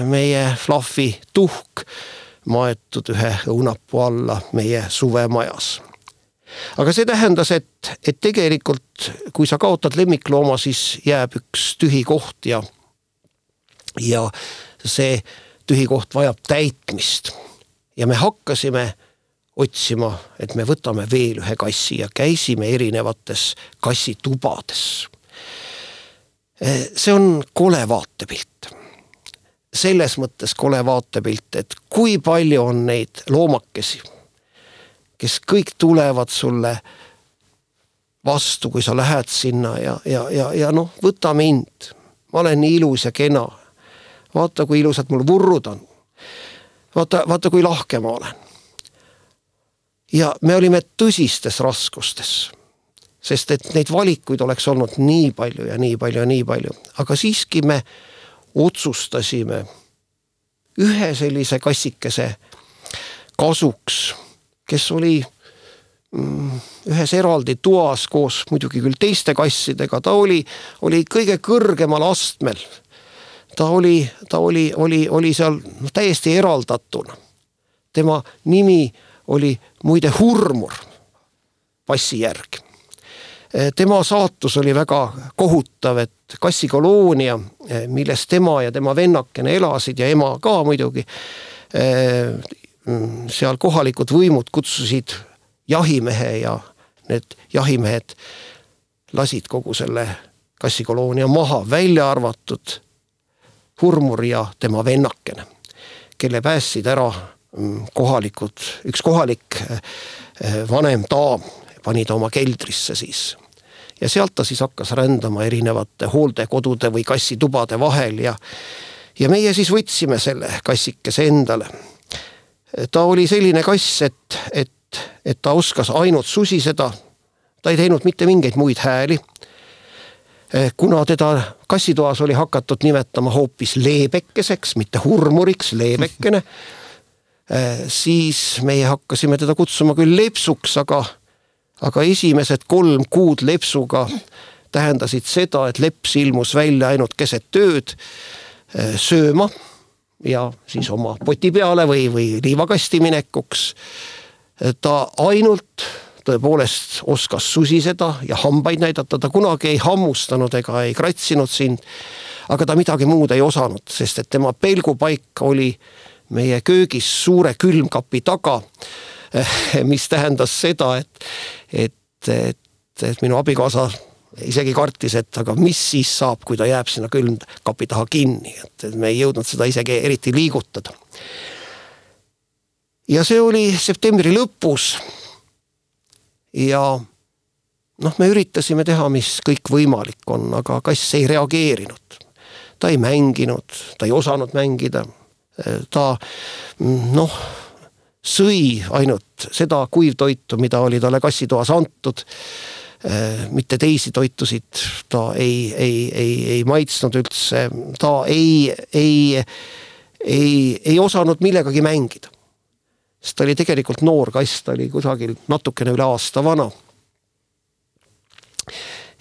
meie Fluffy tuhk maetud ühe õunapuu alla meie suvemajas aga see tähendas, et, et tegelikult kui sa kaotad lemmiklooma, siis jääb üks tühi koht ja, ja see tühi koht vajab täitmist. Ja me hakkasime otsima, et me võtame veel ühe kassi ja käisime erinevates kassitubades. see on kole vaatepilt selles mõttes kole vaatepilt, et kui palju on neid loomakesi kes kõik tulevad sulle vastu, kui sa lähed sinna ja, ja, ja, ja noh, võta mind. ma olen nii ilus ja kena. vaata, kui ilusad mul vurrud on. Vaata, vaata, kui lahke ma olen. ja me olime tõsistes raskustes. sest et neid valikuid oleks olnud nii palju ja nii palju ja nii palju, aga siiski me otsustasime ühe sellise kassikese kasuks kes oli mm, ühes eraldi toas koos muidugi küll teiste kassidega, ta oli, oli kõige kõrgemal astmel. Ta oli, ta oli, oli, oli seal täiesti eraldatuna. tema nimi oli muide Hurmur passi järgi. tema saatus oli väga kohutav, et kassikoloonia, milles tema ja tema vennakene elasid ja ema ka muidugi Mm, seal kohalikud võimud kutsusid jahimehe ja need jahimehed lasid kogu selle kassikoloonia maha, välja arvatud Hurmur ja tema vennakene, kelle päästsid ära mm, kohalikud, üks kohalik eh, vanem daam pani ta oma keldrisse siis. ja sealt ta siis hakkas rändama erinevate hooldekodude või kassitubade vahel ja ja meie siis võtsime selle kassikese endale ta oli selline kass, et, et, et ta oskas ainult susiseda. ta ei teinud mitte mingeid muid hääli. Kuna teda kassitoas oli hakatud nimetama hoopis leebekeseks, mitte hurmuriks, leebekene, siis meie hakkasime teda kutsuma küll lepsuks, aga, aga esimesed kolm kuud lepsuga tähendasid seda, et leps ilmus välja ainult keset ööd sööma ja siis oma poti peale või, või liivakasti minekuks. ta ainult tõepoolest oskas susiseda ja hambaid näidata, ta kunagi ei hammustanud ega ei kratsinud sind. aga ta midagi muud ei osanud, sest et tema pelgupaik oli meie köögis suure külmkapi taga. mis tähendas seda, et, et, et, et minu abikaasa isegi kartis, et aga mis siis saab, kui ta jääb sinna külmkapi taha kinni, et me ei jõudnud seda isegi eriti liigutada. ja see oli septembri lõpus. Ja noh, me üritasime teha, mis kõik võimalik on, aga kass ei reageerinud. ta ei mänginud, ta ei osanud mängida. ta noh, sõi ainult seda kuivtoitu, mida oli talle kassitoas antud mitte teisi toitusid ta ei, ei, ei, ei maitsnud üldse, ta ei, ei, ei, ei osanud millegagi mängida. Sest ta oli tegelikult noor kass, ta oli kusagil natukene üle aasta vana.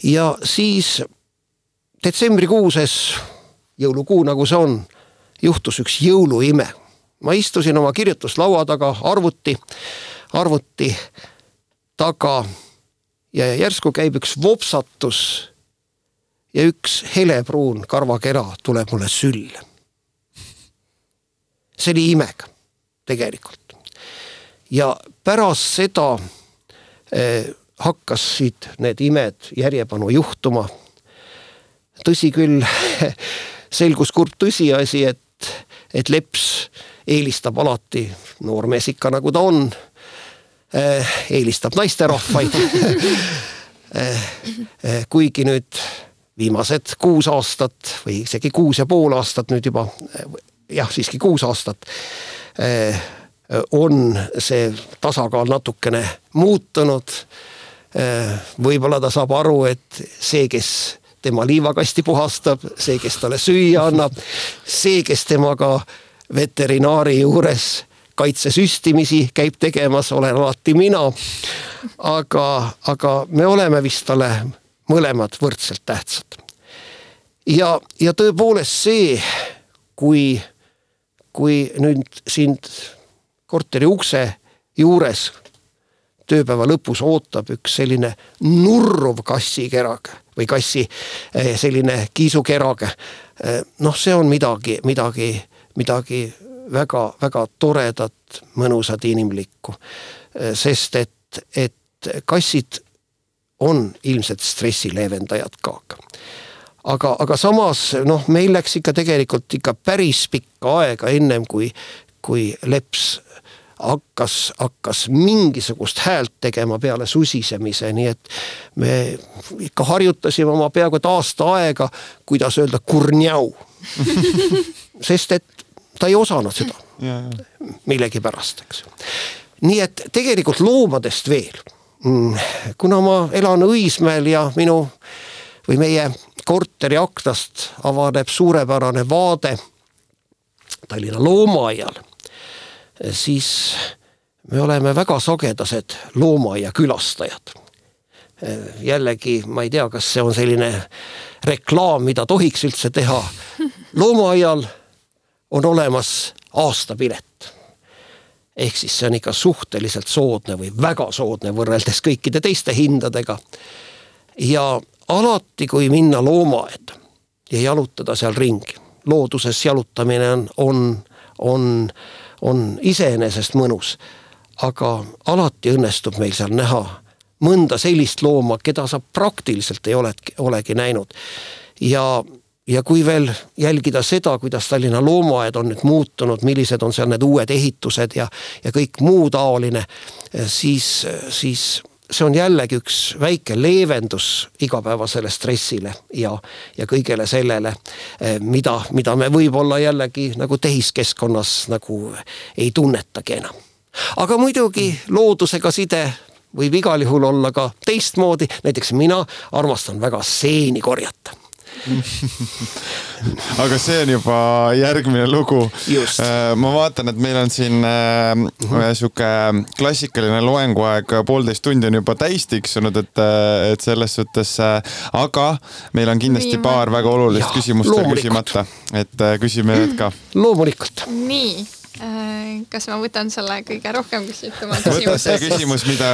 ja siis detsembrikuuses, jõulukuu nagu see on, juhtus üks jõuluime. ma istusin oma kirjutuslaua taga arvuti, arvuti taga ja järsku käib üks vopsatus ja üks helepruun karvakera tuleb mulle sülle. see oli imega tegelikult. Ja pärast seda eh, hakkasid need imed järjepanu juhtuma. tõsi küll, selgus kurb tõsiasi, et, et leps eelistab alati, noormees ikka nagu ta on Eh, eelistab naisterahvaid eh, eh, kuigi nüüd viimased kuus aastat või isegi kuus ja pool aastat nüüd juba, jah, siiski kuus aastat, on see tasakaal natukene muutunud. võib-olla ta saab aru, et see, kes tema liivakasti puhastab, see, kes talle süüa annab, see, kes temaga veterinaari juures kaitsesüstimisi käib tegemas, olen alati mina. aga, aga me oleme vist talle mõlemad võrdselt tähtsad. ja, ja tõepoolest see, kui, kui nüüd sind korteri ukse juures tööpäeva lõpus ootab üks selline nurruv kassikerag või kassi eh, selline kiisukerag. Eh, noh, see on midagi, midagi, midagi väga-väga toredat, mõnusat, inimlikku. Eh, sest et, et kassid on ilmselt stressi leevendajad ka aga, aga samas noh, meil läks ikka tegelikult ikka päris pikka aega ennem kui, kui leps hakkas, hakkas mingisugust häält tegema peale susisemise, nii et me ikka harjutasime oma peaaegu et aasta aega, kuidas öelda kurnjau sest et ta ei osanud seda millegipärast, eks. nii et tegelikult loomadest veel. Mm, kuna ma elan Õismäel ja minu või meie korteri aknast avaneb suurepärane vaade Tallinna loomaaiale siis me oleme väga sagedased loomaaia külastajad. jällegi ma ei tea, kas see on selline reklaam, mida tohiks üldse teha. loomaaial on olemas aastapilet. ehk siis see on ikka suhteliselt soodne või väga soodne võrreldes kõikide teiste hindadega. ja alati, kui minna loomaaeda ja jalutada seal ringi, looduses jalutamine on, on, on on iseenesest mõnus. aga alati õnnestub meil seal näha mõnda sellist looma, keda sa praktiliselt ei ole, olegi näinud. ja, ja kui veel jälgida seda, kuidas Tallinna loomaaed on nüüd muutunud, millised on seal need uued ehitused ja, ja kõik muu taoline, siis, siis see on jällegi üks väike leevendus igapäevasele stressile ja, ja kõigele sellele, eh, mida, mida me võib-olla jällegi nagu tehiskeskkonnas nagu ei tunnetagi enam. aga muidugi loodusega side võib igal juhul olla ka teistmoodi, näiteks mina armastan väga seeni korjata aga see on juba järgmine lugu. Äh, ma vaatan, et meil on siin äh, sihuke klassikaline loenguaeg, poolteist tundi on juba täis tiksunud, et, äh, et selles suhtes, aga meil on kindlasti Nii, paar väga olulist ja, küsimust veel küsimata, et küsime need ka. loomulikult. nii kas ma võtan selle kõige rohkem küsituma küsimuse? võta see küsimus, mida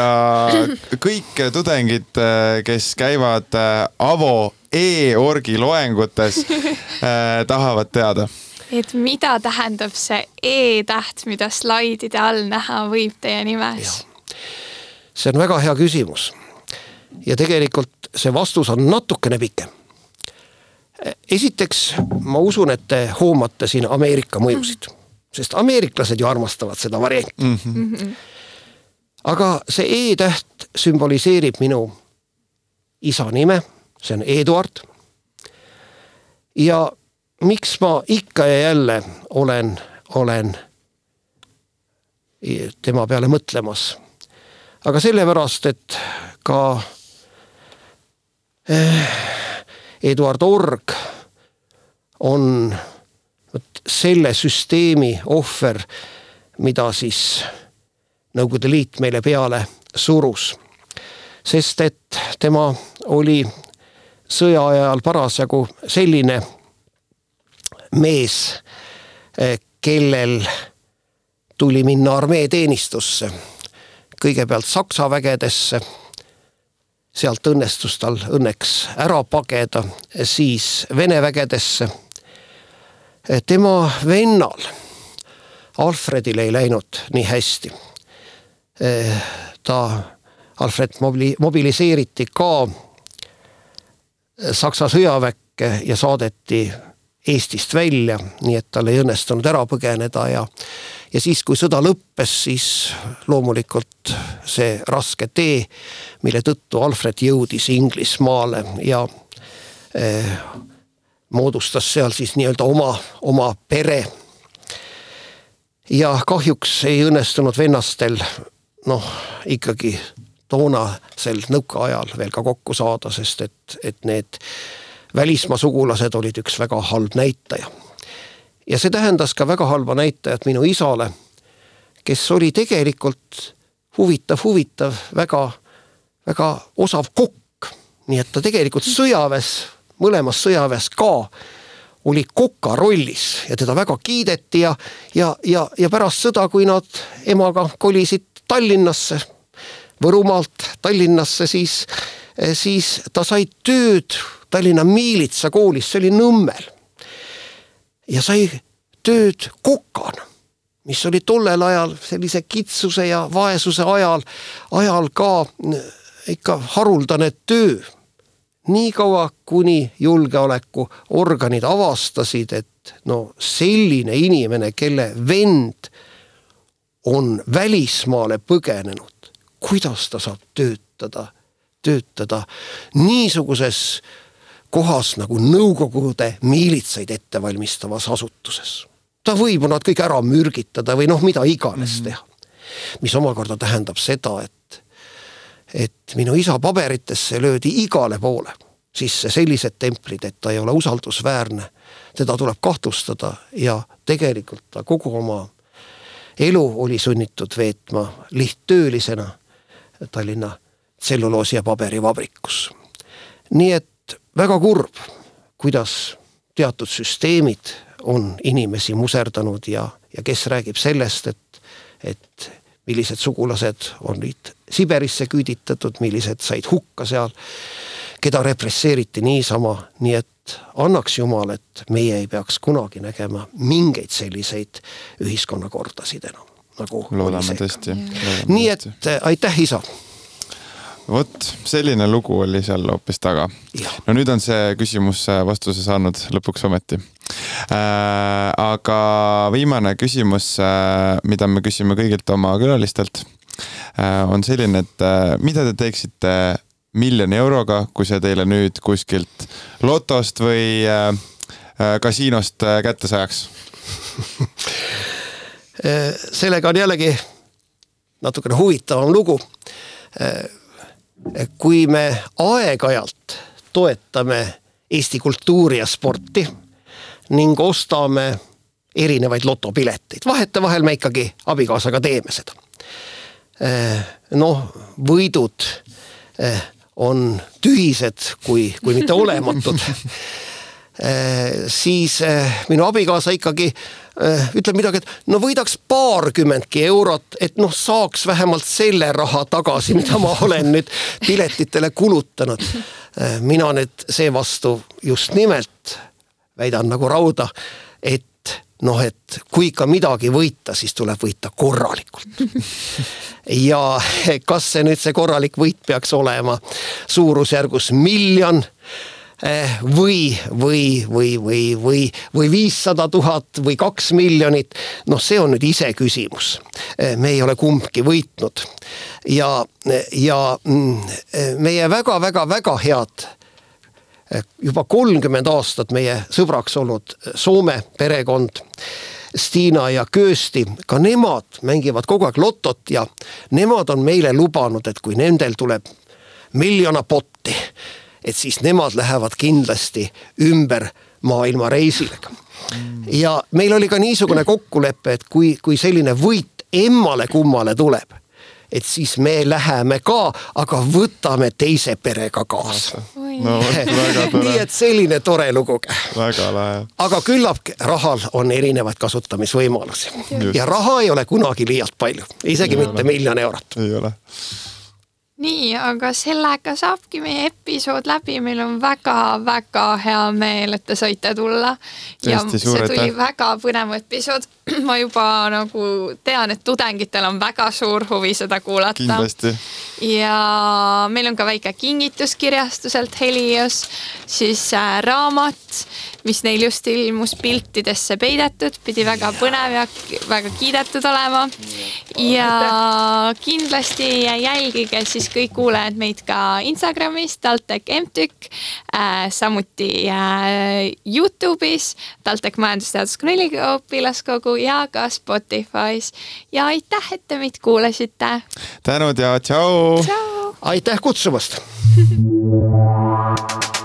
kõik tudengid, kes käivad Avo e-orgi loengutes äh, tahavad teada et mida tähendab see E-täht, mida slaidide all näha võib teie nimes? see on väga hea küsimus. ja tegelikult see vastus on natukene pikem. esiteks ma usun, et te hoomate siin Ameerika mõjusid, sest ameeriklased ju armastavad seda varianti mm. -hmm. aga see E-täht sümboliseerib minu isa nime see on Eduard. ja miks ma ikka ja jälle olen, olen tema peale mõtlemas. aga sellepärast, et ka eh, Eduard Org on vot selle süsteemi ohver, mida siis Nõukogude Liit meile peale surus. sest et tema oli sõja ajal parasjagu selline mees, eh, kellel tuli minna armeeteenistusse. kõigepealt Saksa vägedesse, sealt õnnestus tal õnneks ära pageda, siis Vene vägedesse. Eh, tema vennal Alfredil ei läinud nii hästi. Eh, ta, Alfred mobili-, mobiliseeriti ka Saksa sõjaväkke ja saadeti Eestist välja, nii et tal ei õnnestunud ära põgeneda ja ja siis, kui sõda lõppes, siis loomulikult see raske tee, mille tõttu Alfred jõudis Inglismaale ja eh, moodustas seal siis nii-öelda oma, oma pere. ja kahjuks ei õnnestunud vennastel noh, ikkagi toonasel nõukaajal veel ka kokku saada, sest et, et need välismaa sugulased olid üks väga halb näitaja. ja see tähendas ka väga halba näitajat minu isale, kes oli tegelikult huvitav, huvitav, väga, väga osav kokk. nii et ta tegelikult sõjaväes, mõlemas sõjaväes ka oli koka rollis ja teda väga kiideti ja, ja, ja, ja pärast sõda, kui nad emaga kolisid Tallinnasse, Võrumaalt Tallinnasse, siis, siis ta sai tööd Tallinna Miilitsa koolis, see oli Nõmmel. ja sai tööd kokana, mis oli tollel ajal sellise kitsuse ja vaesuse ajal, ajal ka ikka haruldane töö niikaua, kuni julgeolekuorganid avastasid, et no selline inimene, kelle vend on välismaale põgenenud, kuidas ta saab töötada, töötada niisuguses kohas nagu Nõukogude miilitsaid ettevalmistavas asutuses. ta võib nad kõik ära mürgitada või noh, mida iganes mm -hmm. teha. mis omakorda tähendab seda, et et minu isa paberitesse löödi igale poole sisse sellised templid, et ta ei ole usaldusväärne, teda tuleb kahtlustada ja tegelikult ta kogu oma elu oli sunnitud veetma lihttöölisena Tallinna tselluloosi- ja paberivabrikus. nii et väga kurb, kuidas teatud süsteemid on inimesi muserdanud ja, ja kes räägib sellest, et, et millised sugulased olid Siberisse küüditatud, millised said hukka seal, keda represseeriti niisama, nii et annaks jumal, et meie ei peaks kunagi nägema mingeid selliseid ühiskonnakordasid enam, nagu loodame tõesti. nii et äh, aitäh, isa vot selline lugu oli seal hoopis taga. no nüüd on see küsimus äh, vastuse saanud lõpuks ometi äh,. aga viimane küsimus äh,, mida me küsime kõigilt oma külalistelt äh,, on selline, et äh, mida te teeksite miljoni euroga, kui see teile nüüd kuskilt lotost või äh, kasiinost kätte sajaks sellega on jällegi natukene huvitavam lugu kui me aeg-ajalt toetame Eesti kultuuri ja sporti ning ostame erinevaid lotopileteid, vahetevahel me ikkagi abikaasaga teeme seda. Eh, noh, võidud eh, on tühised, kui, kui mitte olematud eh, siis minu abikaasa ikkagi Äh, ütleb midagi, et no võidaks paarkümmendki eurot, et noh, saaks vähemalt selle raha tagasi, mida ma olen nüüd piletitele kulutanud. Mina nüüd seevastu just nimelt väidan nagu rauda, et noh, et kui ikka midagi võita, siis tuleb võita korralikult. ja kas see nüüd see korralik võit peaks olema suurusjärgus miljon Eh, või, või, või, või, või, või viissada tuhat või kaks miljonit. noh, see on nüüd iseküsimus. Eh, me ei ole kumbki võitnud ja, ja mm, meie väga-väga-väga head eh, juba kolmkümmend aastat meie sõbraks olnud Soome perekond Stiina ja Köösti, ka nemad mängivad kogu aeg lotot ja nemad on meile lubanud, et kui nendel tuleb miljona potti et siis nemad lähevad kindlasti ümber maailmareisile. ja meil oli ka niisugune kokkulepe, et kui, kui selline võit emmale-kummale tuleb, et siis me läheme ka, aga võtame teise perega kaasa. no väga tore. nii et selline tore lugu. väga lahe. aga küllap rahal on erinevaid kasutamisvõimalusi ja raha ei ole kunagi liialt palju, isegi ei mitte ole. miljon eurot. ei ole nii, aga sellega saabki meie episood läbi, meil on väga-väga hea meel, et te saite tulla. ja see tuli väga põnev episood. ma juba nagu tean, et tudengitel on väga suur huvi seda kuulata. ja meil on ka väike kingitus kirjastuselt Helios, siis äh, raamat mis neil just ilmus piltidesse peidetud, pidi väga põnev ja väga kiidetud olema. ja kindlasti jälgige siis kõik kuulajad meid ka Instagramis, TalTech MTÜK äh,, samuti äh, Youtube'is, TalTech Majandusteaduskonna üliõpilaskogu ja ka Spotify's. ja aitäh, et te meid kuulasite. tänud ja tšau. aitäh kutsumast